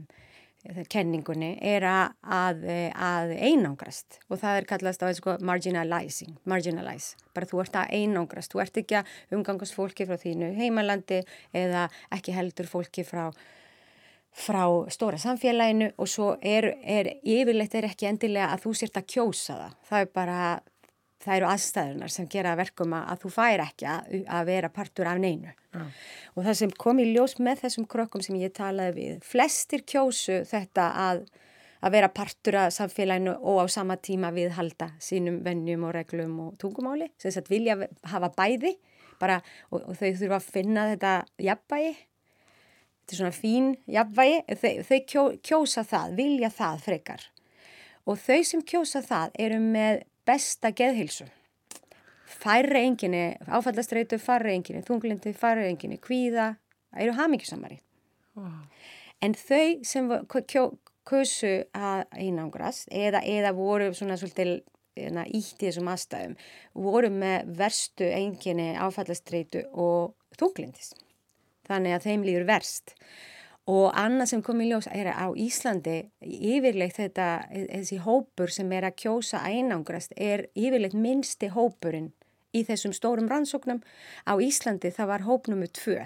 kenningunni er að, að, einangrast. Og það er kallast á sko, marginalizing, marginalize, bara þú ert að einangrast, þú ert ekki að umgangast fólki frá þínu heimalandi eða ekki heldur fólki frá frá stóra samfélaginu. Og svo er, er yfirleitt er ekki endilega að þú sért að kjósa það, það er bara það eru aðstæðunar sem gera verkum að þú fær ekki að, að vera partur af neinu. Ja. Og það sem kom í ljós með þessum krokkum sem ég talaði við, flestir kjósu þetta að, að vera partur af samfélaginu og á sama tíma viðhalda sínum vennjum og reglum og tungumáli, sem að vilja hafa bæði bara, og, og þau þurfa að finna þetta jafnbægi, þetta er svona fín jafnbægi, þau, þau kjó, kjósa það, vilja það frekar. Og þau sem kjósa það eru með besta geðhilsu. Færri enginni, áfallastreitu færri enginni, þunglindi færri enginni, kvíða, eru hafmyggjusamari. Wow. En þau sem kusu að einangrast eða, eða voru svona svolítið ítt í þessum aðstæðum, voru með verstu enginni, áfallastreitu og þunglindis. Þannig að þeim líður verst. Og annað sem kom í ljós er að á Íslandi yfirleitt þetta, þessi hópur sem er að kjósa einangrast er yfirleitt minnsti hópurinn í þessum stórum rannsóknum. Á Íslandi það var hópnumu tvö.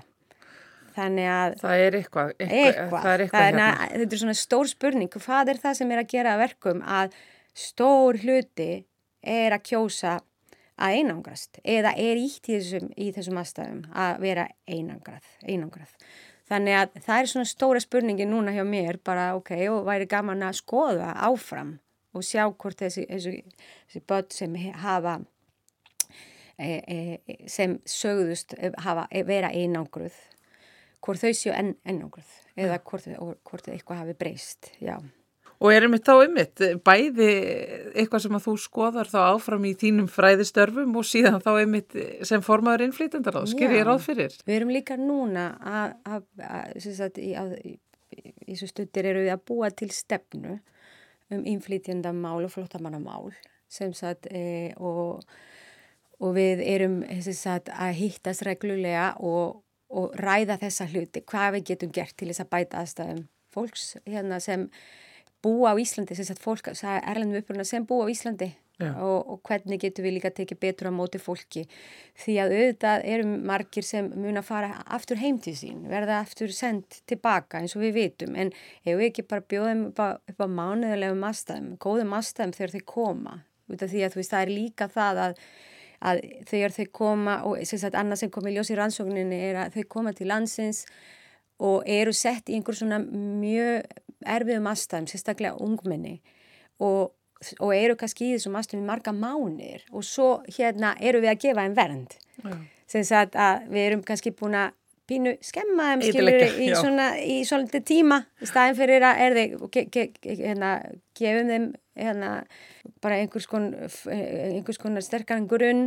Þannig að... Það er eitthvað. Eitthvað. eitthvað. Það er eitthvað hérna. Þetta er svona stór spurning. Hvað er það sem er að gera verkum að stór hluti er að kjósa að einangrast eða er ítt í þessum, í þessum aðstæðum að vera einangrað, einangrað. Þannig að það er svona stóra spurningi núna hjá mér bara ok og væri gaman að skoða áfram og sjá hvort þessi, þessi, þessi börn sem hafa e, e, sem sögðust hafa, vera einangruð hvort þau séu en, einangruð eða hvort, hvort eitthvað hafi breyst, já. Og er einmitt þá einmitt bæði eitthvað sem að þú skoðar þá áfram í þínum fræðistörfum og síðan þá einmitt sem formaður innflýtendar á, sker ég ráð fyrir? Við erum líka núna að, að, að, að í, í þessu stundir eru við að búa til stefnu um innflýtjendamál og flottamannamál sem sagt e, og, og við erum sagt, að hýttast reglulega og, og ræða þessa hluti, hvað við getum gert til þess að bæta aðstæðum fólks hérna sem búa á Íslandi, sem sagt fólk, erlendum uppruna sem búa á Íslandi. Og, og hvernig getur við líka tekið betur á móti fólki? Því að auðvitað eru margir sem mun að fara aftur heim til sín, verða aftur sendt tilbaka eins og við vitum. En hefur við ekki bara bjóðum upp á, á mánuðulegum aðstæðum, góðum aðstæðum þegar þeir koma, út af því að þú veist það er líka það að að þegar þau koma og sagt annað sem kom í ljós í rannsókninni er að þau koma til landsins og eru sett í einhver svona mjög erfiðum aðstæðum, sérstaklega ungminni og, og eru kannski í þessum aðstæðum í marga mánir og svo hérna eru við að gefa einn vernd. Sem sagt að við erum kannski búin að pínu skemma þeim skilur í svona í svolítið tíma í staðin fyrir að er þeir ge, ge, hérna, gefum þeim hérna, bara einhvers konar einhvers konar sterkar grunn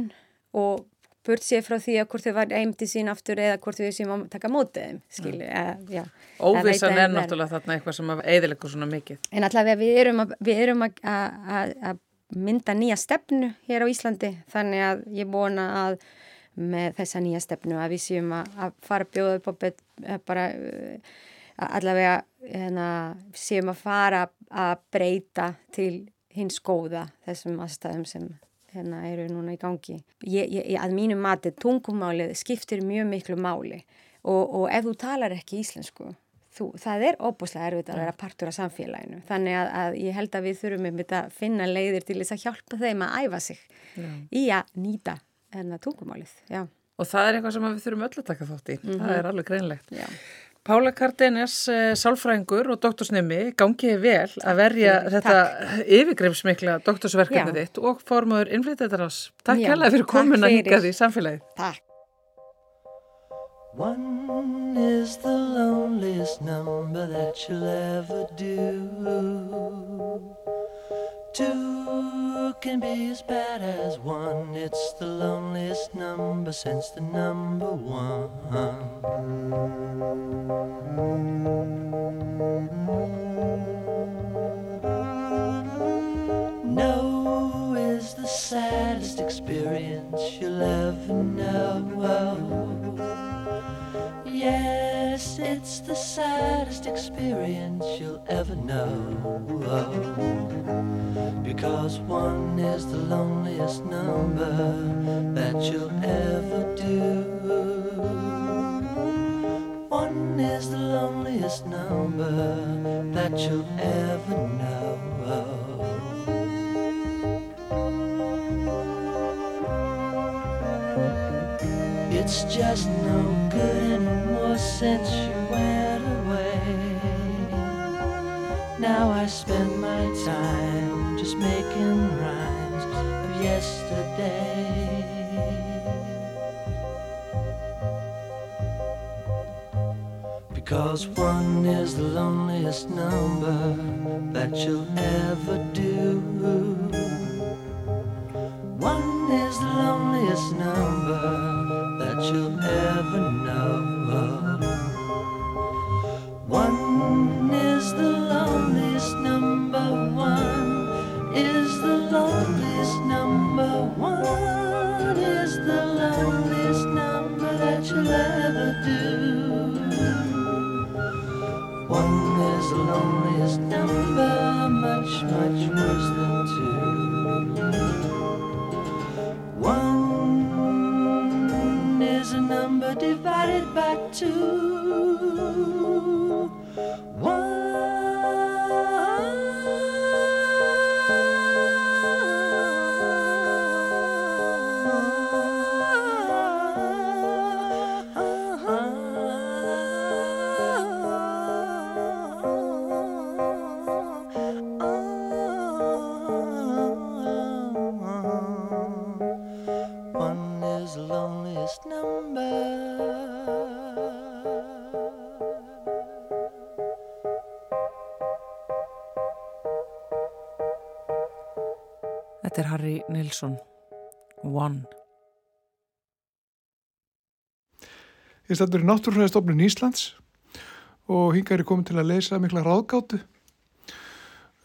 og burt sér frá því að hvort þau var eimti sín aftur eða hvort þau séum að taka mótið skilju, já Óvissan er náttúrulega þarna eitthvað sem að eðilegur svona mikið. En allavega við erum að, við erum að, að, að mynda nýja stefnu hér á Íslandi þannig að ég vona að með þessa nýja stefnu að við séum að fara að bjóða upp bet, bara allavega hérna, séum að fara að breyta til hins góða þessum aðstæðum sem hérna eru núna í gangi. Ég, ég, að mínu mati tungumálið skiptir mjög miklu máli og, og ef þú talar ekki íslensku, þú, það er óbúslega erfitt að vera partur af samfélaginu. Þannig að, að ég held að við þurfum einmitt að finna leiðir til þess að hjálpa þeim að æfa sig Já. í að nýta hérna, tungumálið. Já. Og það er eitthvað sem við þurfum öll að taka þátt í. Mm -hmm. Það er alveg greinlegt. Já. Pála Kardenes, eh, sálfræðingur og doktorsnemi, gangiði vel að verja Takk. þetta yfirgreifsmikla doktorsverkefni þitt og formadur innflytjaðar ás. Takk hella fyrir komin að hingað í samfélagið. Takk. One is the loneliest number that you'll ever do Two can be as bad as one. It's the loneliest number since the number one. No is the saddest experience you'll ever know. Yes, it's the saddest experience you'll ever know. Because one is the loneliest number that you'll ever do. One is the loneliest number that you'll ever know. It's just no good anymore since you went away. Now I spend my time just making rhymes of yesterday. Because one is the loneliest number that you'll ever do. One is the loneliest number that you'll ever know. The loneliest number, much, much worse than two. One is a number divided by two. One. Þetta er Harry Nilsson. One. Ég stættur í Náttúrufræðistofnun Íslands og hingar er komin til að leysa mikla ráðgátu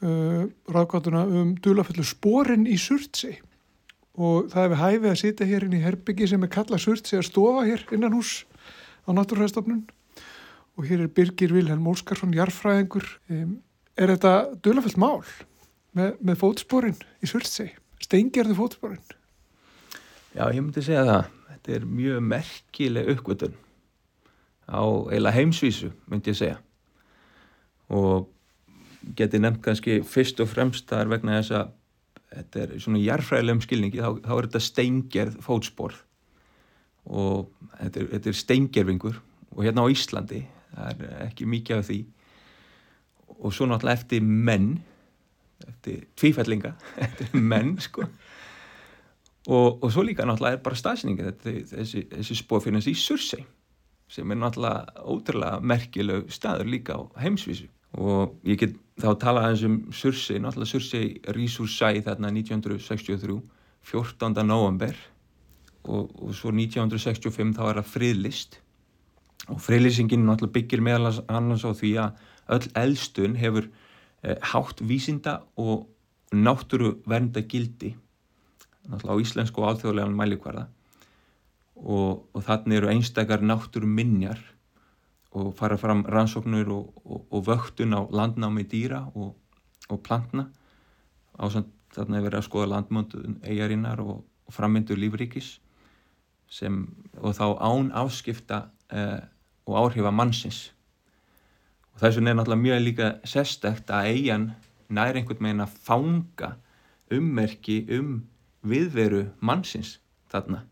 uh, ráðgátuna um dulafullu sporin í Surtsi og það hefur hæfið að sitja hér inn í herbyggi sem er kallað Surtsi að stofa hér innan hús á Náttúrufræðistofnun. Og hér er Birgir Vilhelm Óskarsson, jarfræðingur um, er þetta dulafullt mál með, með fótsporin í Surtsi steingerðu fótsporin. Já, ég myndi segja það. Þetta er mjög merkileg uppgötun á eila heimsvísu, myndi ég segja. Og geti nefnt kannski fyrst og fremst þar vegna þess að þetta er svona jarfræðilegum skilningi, þá, þá er þetta steingerð fótsporð og þetta er, þetta er steingerfingur og hérna á Íslandi, það er ekki mikið af því. Og svo náttúrulega eftir menn, eftir tvífællinga, eftir menn sko. Og, og svo líka náttúrulega er bara staðsningi þessi, þessi spór finnast í Sursei sem er náttúrulega ótrúlega merkileg staður líka á heimsvísu. Og ég get þá tala aðeins um Sursei, náttúrulega Sursei rís úr sæ þarna 1963 14. november og, og svo 1965 þá er það friðlist og friðlýsingin náttúrulega byggir meðal annars á því að öll eldstun hefur hátt vísinda og náttúru vernda gildi náttúrulega á íslensku og alþjóðlegan mælikvarða. Og, og þannig eru einstakar náttúru minjar og fara fram rannsóknur og, og, og vöktun á landnámi dýra og plantna. Á þannig að vera að skoða landmöndun eigarinnar og frammyndu lífríkis sem, og þá án afskipta eh, og áhrifa mannsins og þess vegna er náttúrulega mjög líka sérstækt að eigin nær einhvern megin að fanga ummerki um viðveru mannsins þarna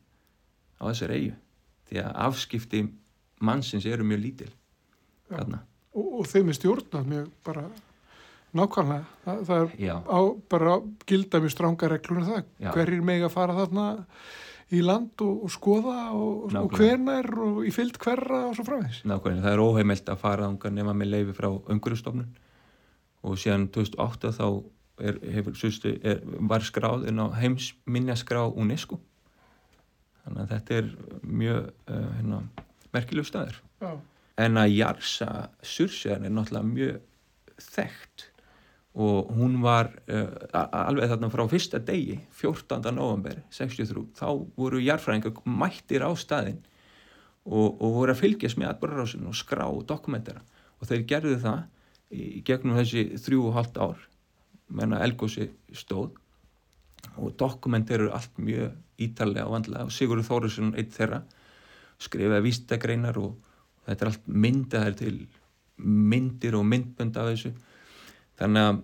á þessar eigu því að afskipti mannsins eru mjög lítil þarna. Og, og þeim er stjórnað mjög bara nákvæmlega. Það, það er Já. á, bara gilda mjög stránga reglur um það, Já. hverjir meg að fara þarna í land og, og skoða og, og hvenær og í fyllt hverra og svo framvegis. Nákvæmlega, það er óheimilt að fara þangað nema með leifi frá umhverjastofnun og síðan 2008 þá er, hefur, sustu, er, var skráð inn á heimsminjaskrá UNESCO. Þannig að þetta er mjög uh, hérna, merkilegu staður. Já. en að Jarsa Sursjan er náttúrulega mjög þekkt og hún var uh, alveg þarna frá fyrsta degi 14. november 63 þá voru jarfræðingar mættir á staðinn og, og voru að fylgjast með atbyrðarásinu og skrá dokumentera og þeir gerðu það í gegnum þessi þrjú og halvt ár menna Elgósi stóð. Og dokumenteru allt mjög ítalega og vandlega. Og Sigurður Þórisson eitt þeirra skrifaði vísdagreinar og þetta er allt myndaðar til myndir og myndbönd af þessu þannig að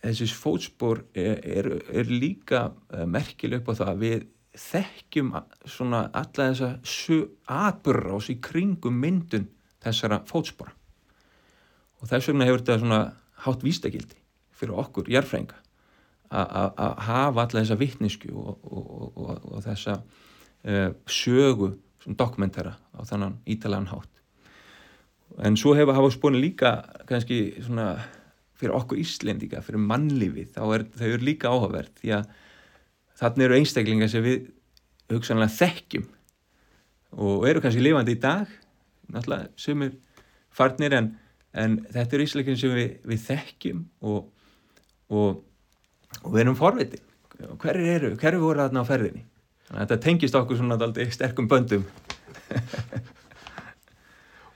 þessi fótspor er, er, er líka uh, merkileg upp á það að við þekkjum svona alla þessa atbyrrás í kringum myndun þessara fótspora. Og þess vegna hefur þetta svona hátt vísdagildi fyrir okkur, jarfrænga að hafa alla þessa vittnisku og, og, og, og, þessa uh, sögu sem dokumentara á þannan ítalagan hátt. En svo hefur hafa spónin líka kannski svona fyrir okkur Íslendinga, fyrir mannlífið þá er þau eru líka áhugaverð því að þannig eru einstaklingar sem við hugsanlega þekkjum og eru kannski lifandi í dag náttúrulega sumir farnir en, en þetta eru íslendingar sem við, við þekkjum og, og, og við erum forvitin hverju eru, hverju voru þarna á ferðinni? Þannig að þetta tengist okkur svona daldi sterkum böndum.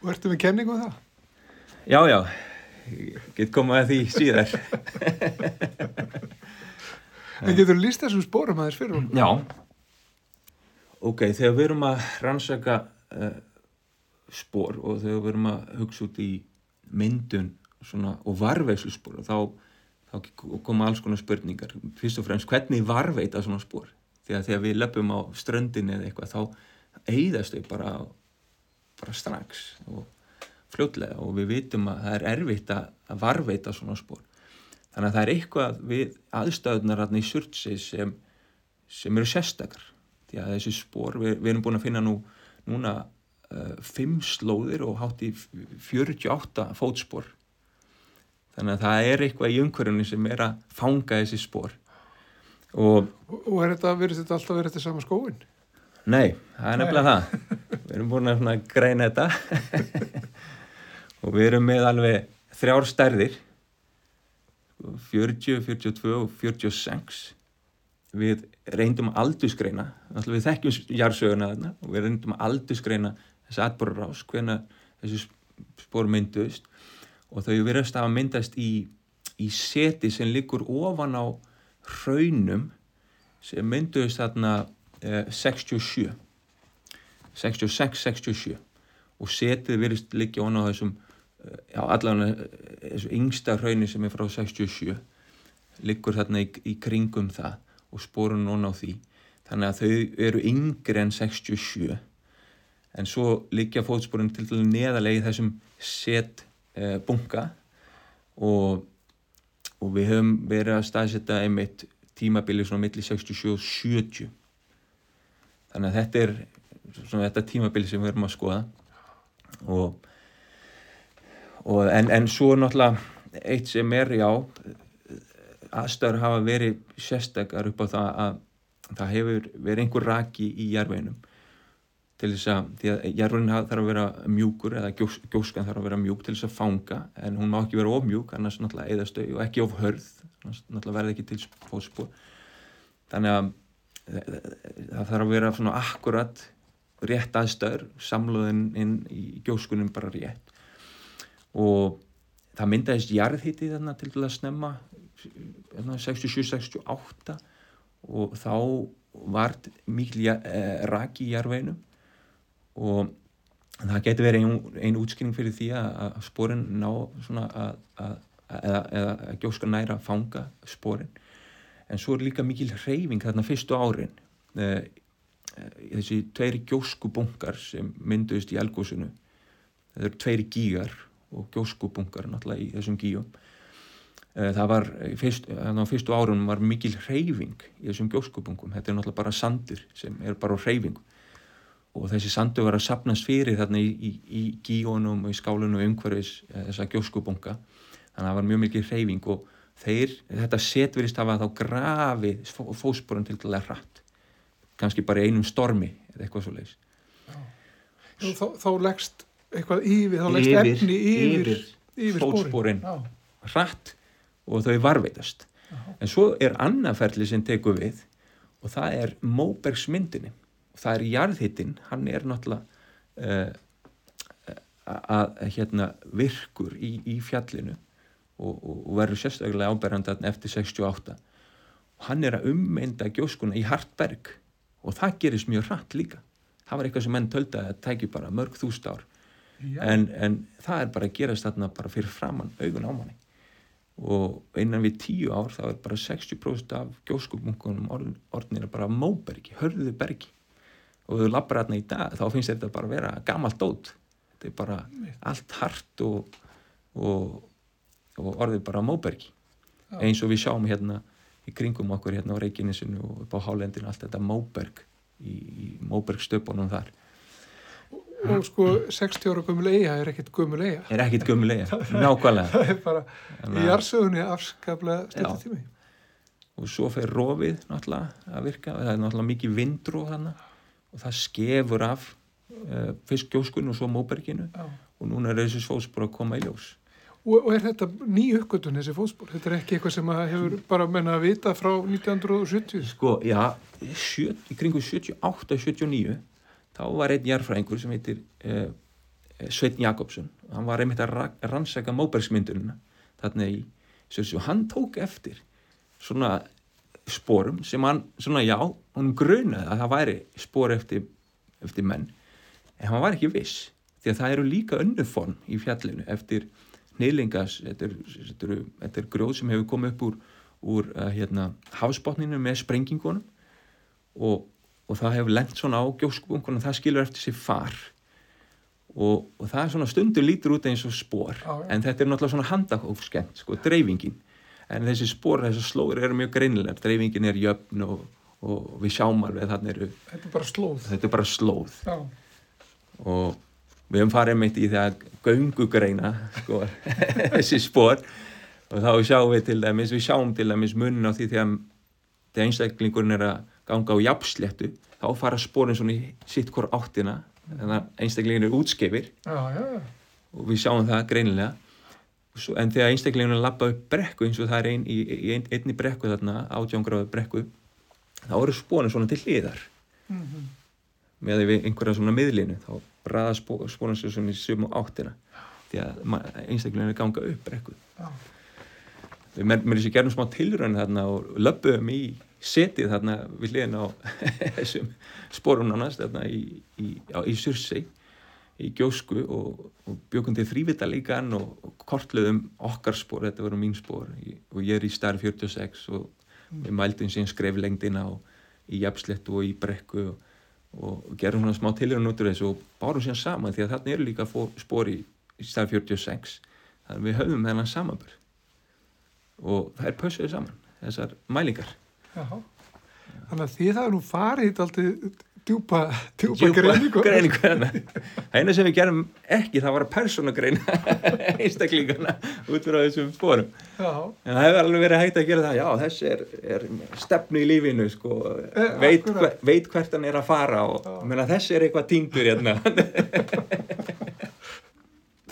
Og ertu með kenningu um það? já já, get komað að því síðar. En getur líst þessum spórum aðeins fyrir okkur? Já. Ok, þegar við erum að rannsaka uh, spór og þegar við erum að hugsa út í myndun svona, og varveiðslu spór þá, þá koma alls konar spurningar. Fyrst og fremst hvernig varveita svona spór því að þegar við löpum á ströndinni eða eitthvað þá eigðast þau bara, bara strax og fljótlega og við vitum að það er erfitt að, varveita svona spór þannig að það er eitthvað við aðstöðunar í surtsi sem, sem eru sérstakar. Því að þessi spór, við, við erum búin að finna nú núna uh, fimm slóðir og hátt í 48 fótspór þannig að það er eitthvað í umhverjunni sem er að fanga þessi spór og Og, er þetta, verið þetta alltaf verið þetta sama skóin? Nei, það er nefnilega það. Við erum búin að greina þetta og við erum með alveg þrjár stærðir 40, 42 og 46 við reyndum að aldursgreina alltaf við þekkjum jarðsöguna þarna og við reyndum að aldursgreina þessi atborrarás hvena þessi spór mynduðist og þau verðast að myndast í, í seti sem liggur ofan á hraunum sem mynduðist þarna eh, 67 66-67 og setið virðist liggja ofan á þessum já, allan þessu yngsta hrauni sem er frá 67 liggur þarna í, í kringum það og sporun ofan á því. Þannig að þau eru yngri en 67 en svo liggja fótsporin til dælu neðalegi þessum set eh, bunga og, og við höfum verið að staðsetja einmitt tímabilið svona milli 67 og 70 þannig að þetta er svona þetta tímabilið sem við erum að skoða. Og, og en, en svo náttúrulega eitt sem er já aðstæður hafa verið sérstakar upp á það að það hefur verið einhver raki í jarveginum til þess að, því að jarvegin þarf að vera mjúkur eða gjós, gjóskan þarf að vera mjúk til þess að fanga en hún má ekki vera of mjúk annars náttúrulega eðastau og ekki of hörð annars náttúrulega verði ekki til fótspor. Þannig að það þarf að vera svona akkurat rétt aðstæður samluðin inn í gjóskunum bara rétt og það myndaðist jarðhitti þarna til að snemma 67-68 og þá var mikil eh, raki í jarðveginum. Og það getur verið einn ein útskynning fyrir því að, að sporin ná svona að, að, eða að gjóska næra að fanga sporin. En svo er líka mikil hreyfing þarna fyrstu árin eh, þessi tveiri gjóskubungar sem mynduðist í elgósunu það eru tveiri gígar og gjóskubungar náttúrulega í þessum gíjum það var fyrst, á fyrstu árunum var mikil hreyfing í þessum gjóskubungum þetta er náttúrulega bara sandur sem er bara hreyfing og þessi sandur var að sapnast fyrir þarna í, í, í gíjónum og í skálunum umhverfis þessa gjóskubunga þannig að það var mjög mikil hreyfing og þeir, þetta setverist hafa þá grafið fósporun til dæla hratt. Kannski bara einum stormi eða eitthvað svo leiðis þá, þá leggst eitthvað yfir, þá leggst efni yfir, yfir yfir fótsporin. Hratt og þau varveitast. En svo er annaferli sem tekur við og það er Móbergsmyndinni og það er jarðhittin hann er náttúrulega uh, að hérna virkur í, í fjallinu og, og, og verður sérstaklega áberandi eftir 68 og hann er að ummynda gjóskuna í Hartberg og það gerist mjög hratt líka. Það var eitthvað sem menn tölda að tæki bara mörg þúst ár en, en það er bara að gerast þarna bara fyrir framann augun á manni. Og innan við tíu ár þá er bara 60% af gjóskubunkunum orðinir bara móbergi, hörðu bergi. Og þú lappar þarna í dag þá finnst þetta bara að vera gamalt dót. Þetta er bara allt hart og, og, og orðið bara móbergi. Eins og við sjáum hérna í kringum okkur hérna á Reykjanesinu og upp á Hálendinu allt þetta móberg í, í móbergstöpunum þar og sko 60 ára gömul eiga er ekkert gömul eiga er ekkit gömulega, nákvæmlega. það er bara Þannig í jarsögunni afskaplega stöldi tími. Og svo fer rofið náttúrulega að virka. Það er náttúrulega mikið vindróð þannig og það skefur af uh, fiskgjóskun og svo móberginu. Já. og núna er þessi fótspor að koma í ljós. Og, og er þetta ný uppgötun þessi fótspor? Þetta er ekki eitthvað sem að hefur bara menna að vita frá 1970 sko, já, sjö, í kringu 78-79 þá var einn jarfræðingur sem heitir uh, Sveitn Jakobsson. Hann var einmitt að ra- rannsaka móbergsmyndunina þarna í Sjörsjó hann tók eftir svona sporum sem hann, svona já hann grunaði að það væri spor eftir, eftir menn. En hann var ekki viss því að það eru líka önnuform í fjallinu eftir nýlingas þetta er, þetta, er, grjóð sem hefur komið upp úr, úr uh, hérna, hafsbotninu með sprengingunum. Og, og það hefur lent svona á gjóskubunkunum það skilur eftir sér far. Og, og það er svona stundur lítur út eins og Já, já. en þetta er náttúrulega svona handahófskent sko, dreifingin. En þessi spor, þessi slóður eru mjög greinilegar. Dreifingin er jöfn og, og við sjáum alveg að þarna eru þetta er bara slóð. Er bara slóð. Og við höfum farið mitt í það göngugreina sko, þessi spor. Og þá sjáum við til dæmis við sjáum til dæmis munin á því þegar einstaklingurinn er að ganga á jafnsléttu þá fara spórin svona í sitt hvort áttina þannig að einstaklingurinn er útskefir Já, já, já. og við sjáum það greinilega. Svo, en þegar einstaklingurinn lappa upp brekku eins og það er ein, í, í ein, einni brekku þarna átjángráðu brekku þá eru spórin svona til hliðar. Með því við einhverja svona miðlinu þá bræða spórin svona í sumu áttina. Því að einstaklingurinn er ganga upp brekku. Já. Við með, með þessi gerum smá tilraun þarna og löpum í setið þarna við hliðin á þessum spórum nánast þarna í, í, í Sursei í gjósku og, og bjökum til þrývita líkan og, og kortluðum okkar spór, þetta voru mín spór í, og ég er í starf 46 og við mældum síðan skreflengdina og í jafnslettu og í brekku og, og gerum svona smá tilraun út úr þessu og bárum síðan saman því að þarna eru líka spór í, í starf 46 þannig að við höfum þennan samanbur og það er pössuðu saman þessar mælingar Já. Þannig að þið það nú farið alltaf djúpa, djúpa, greiningu. greiningu. Það eina sem við gerum ekki það var að persónugreina einstaklingana út frá þessum spórum Já. en það hefur alveg verið hægt að gera það já þessi er, er stefnu í lífinu sko, Eh, veit, hver, veit hvert hann er að fara og meina, þessi er eitthvað týndur hérna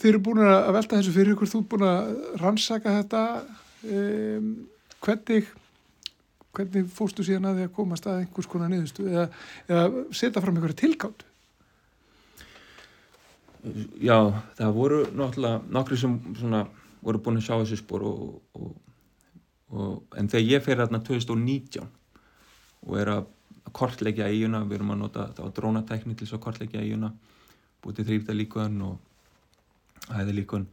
Þið eru búin að velta þessu fyrir ykkur, þú ert búin að rannsaka þetta. Um, hvernig, hvernig fórstu síðan að því að komast að einhvers konar niðurstu eða, eða setja fram einhverja tilgátt? Já, það voru náttúrulega nokkri sem svona, voru búin að sjá þessi spór og, og, og, en þegar ég fer hérna 2019 og er að kortleggja eiguna, við erum að nota það á drónatækni til þess að kortleggja eiguna búið til þrýfta líkun og hæði líkun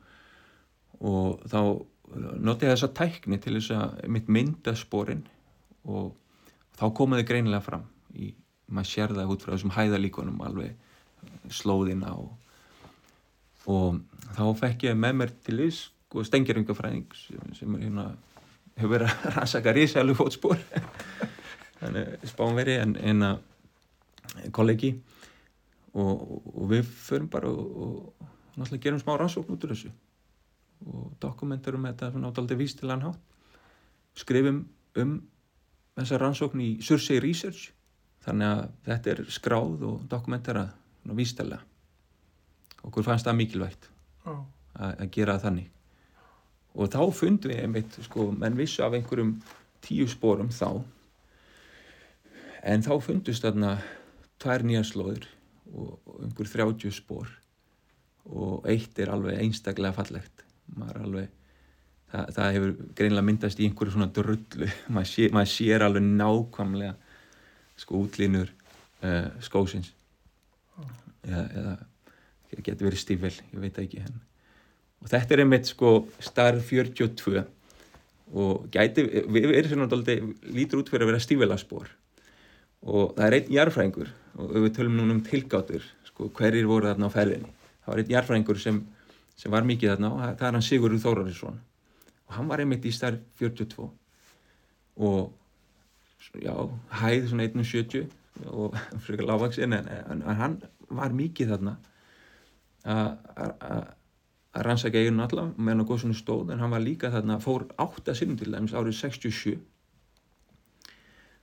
og þá nota ég þessa tækni til þess að mitt mynda spórin og þá komaði greinilega fram í, maður sér það út frá þessum hæðalíkunum alveg slóðina og og þá fekk ég með mér til þess sko, stengjaringafræðing sem, sem er hérna hefur verið að rannsaka risælu fótspor. Þannig spánveri en, að kollegi og, og við förum bara og, og náttúrulega gerum smá rannsókn út úr þessu og dokumenturum þetta svona ádaldið vístilegan hátt. Skrifum um þessa rannsókn í Sursei Research þannig að þetta er skráð og dokumenterað vístilega okkur fannst það mikilvægt Já. að gera þannig. Og þá fundum við einmitt sko, menn vissu af einhverjum tíu spórum þá en þá fundust þarna tvær nýjar slóður og, og einhver 30 spór og eitt er alveg einstaklega fallegt alveg það, það hefur greinlega myndast í einhverju svona drullu. Maður, sé, maður sér alveg nákvæmlega sko útlínur uh, skósins. Eða, eða það getur verið stífvel, ég veit ekki henn. og þetta er einmitt sko starf 42 og gæti, við erum svona dálítið, lítur út fyrir að vera stífvelaspor og það er einn jarfræðingur og við tölum núna um tilgátur sko, hverjir voru þarna á ferðinni. Það var einn jarfræðingur sem, sem var mikið þarna og það er hann Sigurður Þórarinsson. Og hann var einmitt í starf 42 og já, hæð svona 1.70 og frekar lágvaksinn en, en, en hann var mikið þarna. Að að- að rannsaka eiginu alla meðan á góðsunu stóð en hann var líka þarna fór átta sinnum til dæmis árið 67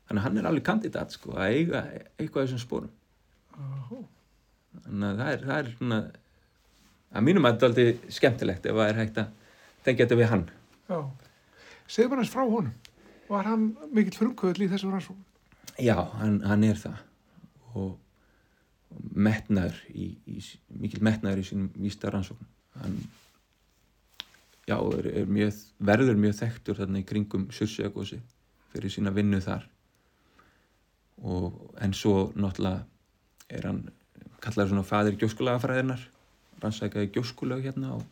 þannig að hann er alveg kandidat sko að eiga eitthvað af þessum spórum þannig að það er, það er svona að mínum að þetta er aldrei skemmtilegt ef það er hægt að tengja þetta við hann Já. Segðu bara hans frá honum. Var hann mikill frumkvöðl í þessum rannsóknum? Já, hann, hann er það og metnaður í, í, mikil metnaður í sínum vísta rannsókn hann já, er, er mjög, verður mjög þekktur þarna í kringum Surtsjögósi fyrir sína vinnu þar og en svo náttúrulega er hann kallar svona fadir gjóskulagafræðinar rannsækaði gjóskulag hérna og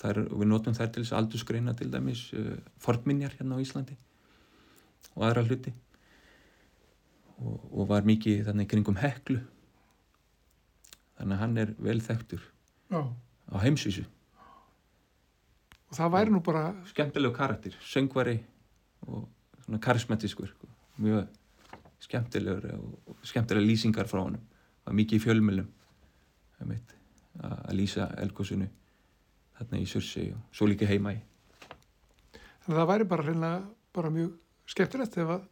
þær, og við notum þær til þess að aldursgreina til dæmis uh, fornminjar hérna á Íslandi og aðra hluti. Og, og var mikið þannig kringum heklu. Þannig að hann er vel þekktur Já. á heimsvísu. Og það væri nú bara, skemmtilegu karakter, söngvari og svona karismatískur sko. mjög skemmtilegur og, skemmtilega lýsingar frá honum. Var mikið í fjölmjölum einmitt, að að lýsa elgósinu þarna í Sursi og svo líka heima í þannig að það væri bara reynilega bara mjög skemmtilegt ef að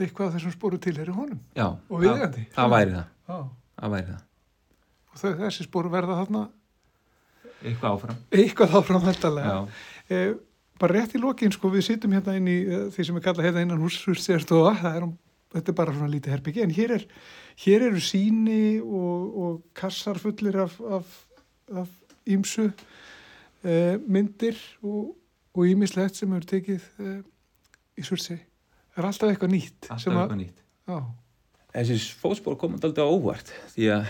eitthvað af þessum sporu til er í honum Já, Og viðeigandi. það, það væri það, Já. það væri það. og þau, þessi sporu verða þarna Eitthvað áfram. eitthvað áfram veldalega Já, eh, bara rétt í lokin sko við sittum hérna inn í eh, því sem við kalla hérna innan hús hússtjárstofa, það er um, þetta er bara svona lítið herbyggi, en hér er hér eru síni og, og kassar fullir af af, af ímsu eh, myndir og, og ímislegt sem eru tekið eh, í sursi það er alltaf eitthvað nýtt alltaf sem að- eitthvað nýtt. já, Þessi fótspor komið aldrei á óvart því að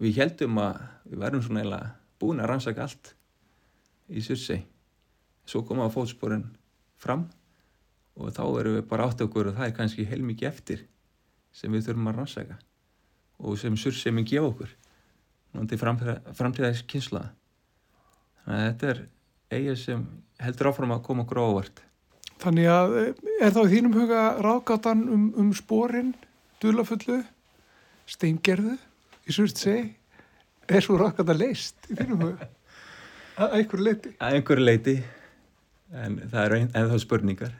við heldum að við værum svona eiginlega búin að rannsaka allt í Sursei. Svo koma fótsporin fram og þá erum við bara átt okkur og það er kannski heilmikið eftir sem við þurfum að rannsaka og sem Sursei mun gefa okkur til framtíðaðis kynslaða. Þannig að þetta er eigið sem heldur áfram að koma óvart. þannig að eh, er þá í þínum huga ráðgátan um, um sporin dulafullu steingerðu í sursi er svo ráðgátan leist í þínum huga að einhverju leiti að einhverju leiti en það eru ennþá spurningar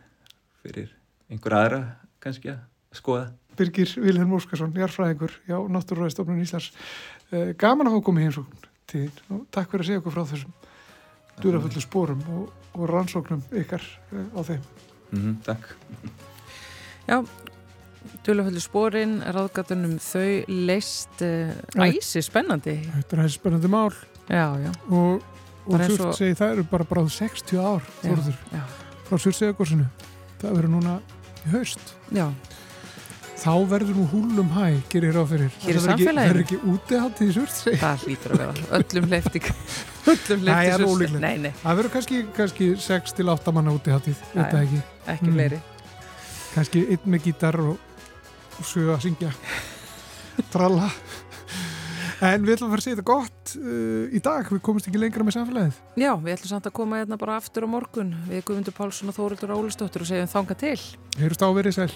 fyrir einhver aðra kannski að skoða? Birgir Vilhelm Óskarsson, jarfræðingur hjá Náttúrúræðistofnun Íslands. Eh, gaman að hafa komið heimsókn til þín og takk fyrir að segja okkur frá þessum dulafullu sporum og, og rannsóknum ykkar eh, á þeim. Mm Takk. Já, Dulaföldu spórin, ráðgatunum þau leist uh, æsi spennandi. Þetta er hægt spennandi mál. Já, já. og, og Bara og- segi það eru bara bráð 60 ár Já, já. frá Sursegagorsinu það verður núna í haust Já, þá verður nú húlum hæ, gerir á fyrir í Það verður ekki- ekki útiháttið í Surseg það hlýtur að vera. Öllum hleyfti. Öllum Nei, það er hleyfti. ólíklegt. Nei, nei, það verður kannski, kannski 6 til 8 manna já. ekki, ekki Mm. fleiri. kannski einn með gítar og, og sög að syngja tralla en við ætlum að fara að segja þetta gott uh, í dag, við komumst ekki lengra með samfélagið. Já, við ætlum samt að koma hérna bara aftur á morgun. Við Guðmundur Pálsson og Þórildur Ólistóttur og segjum þanga til. heyrust á verið sæl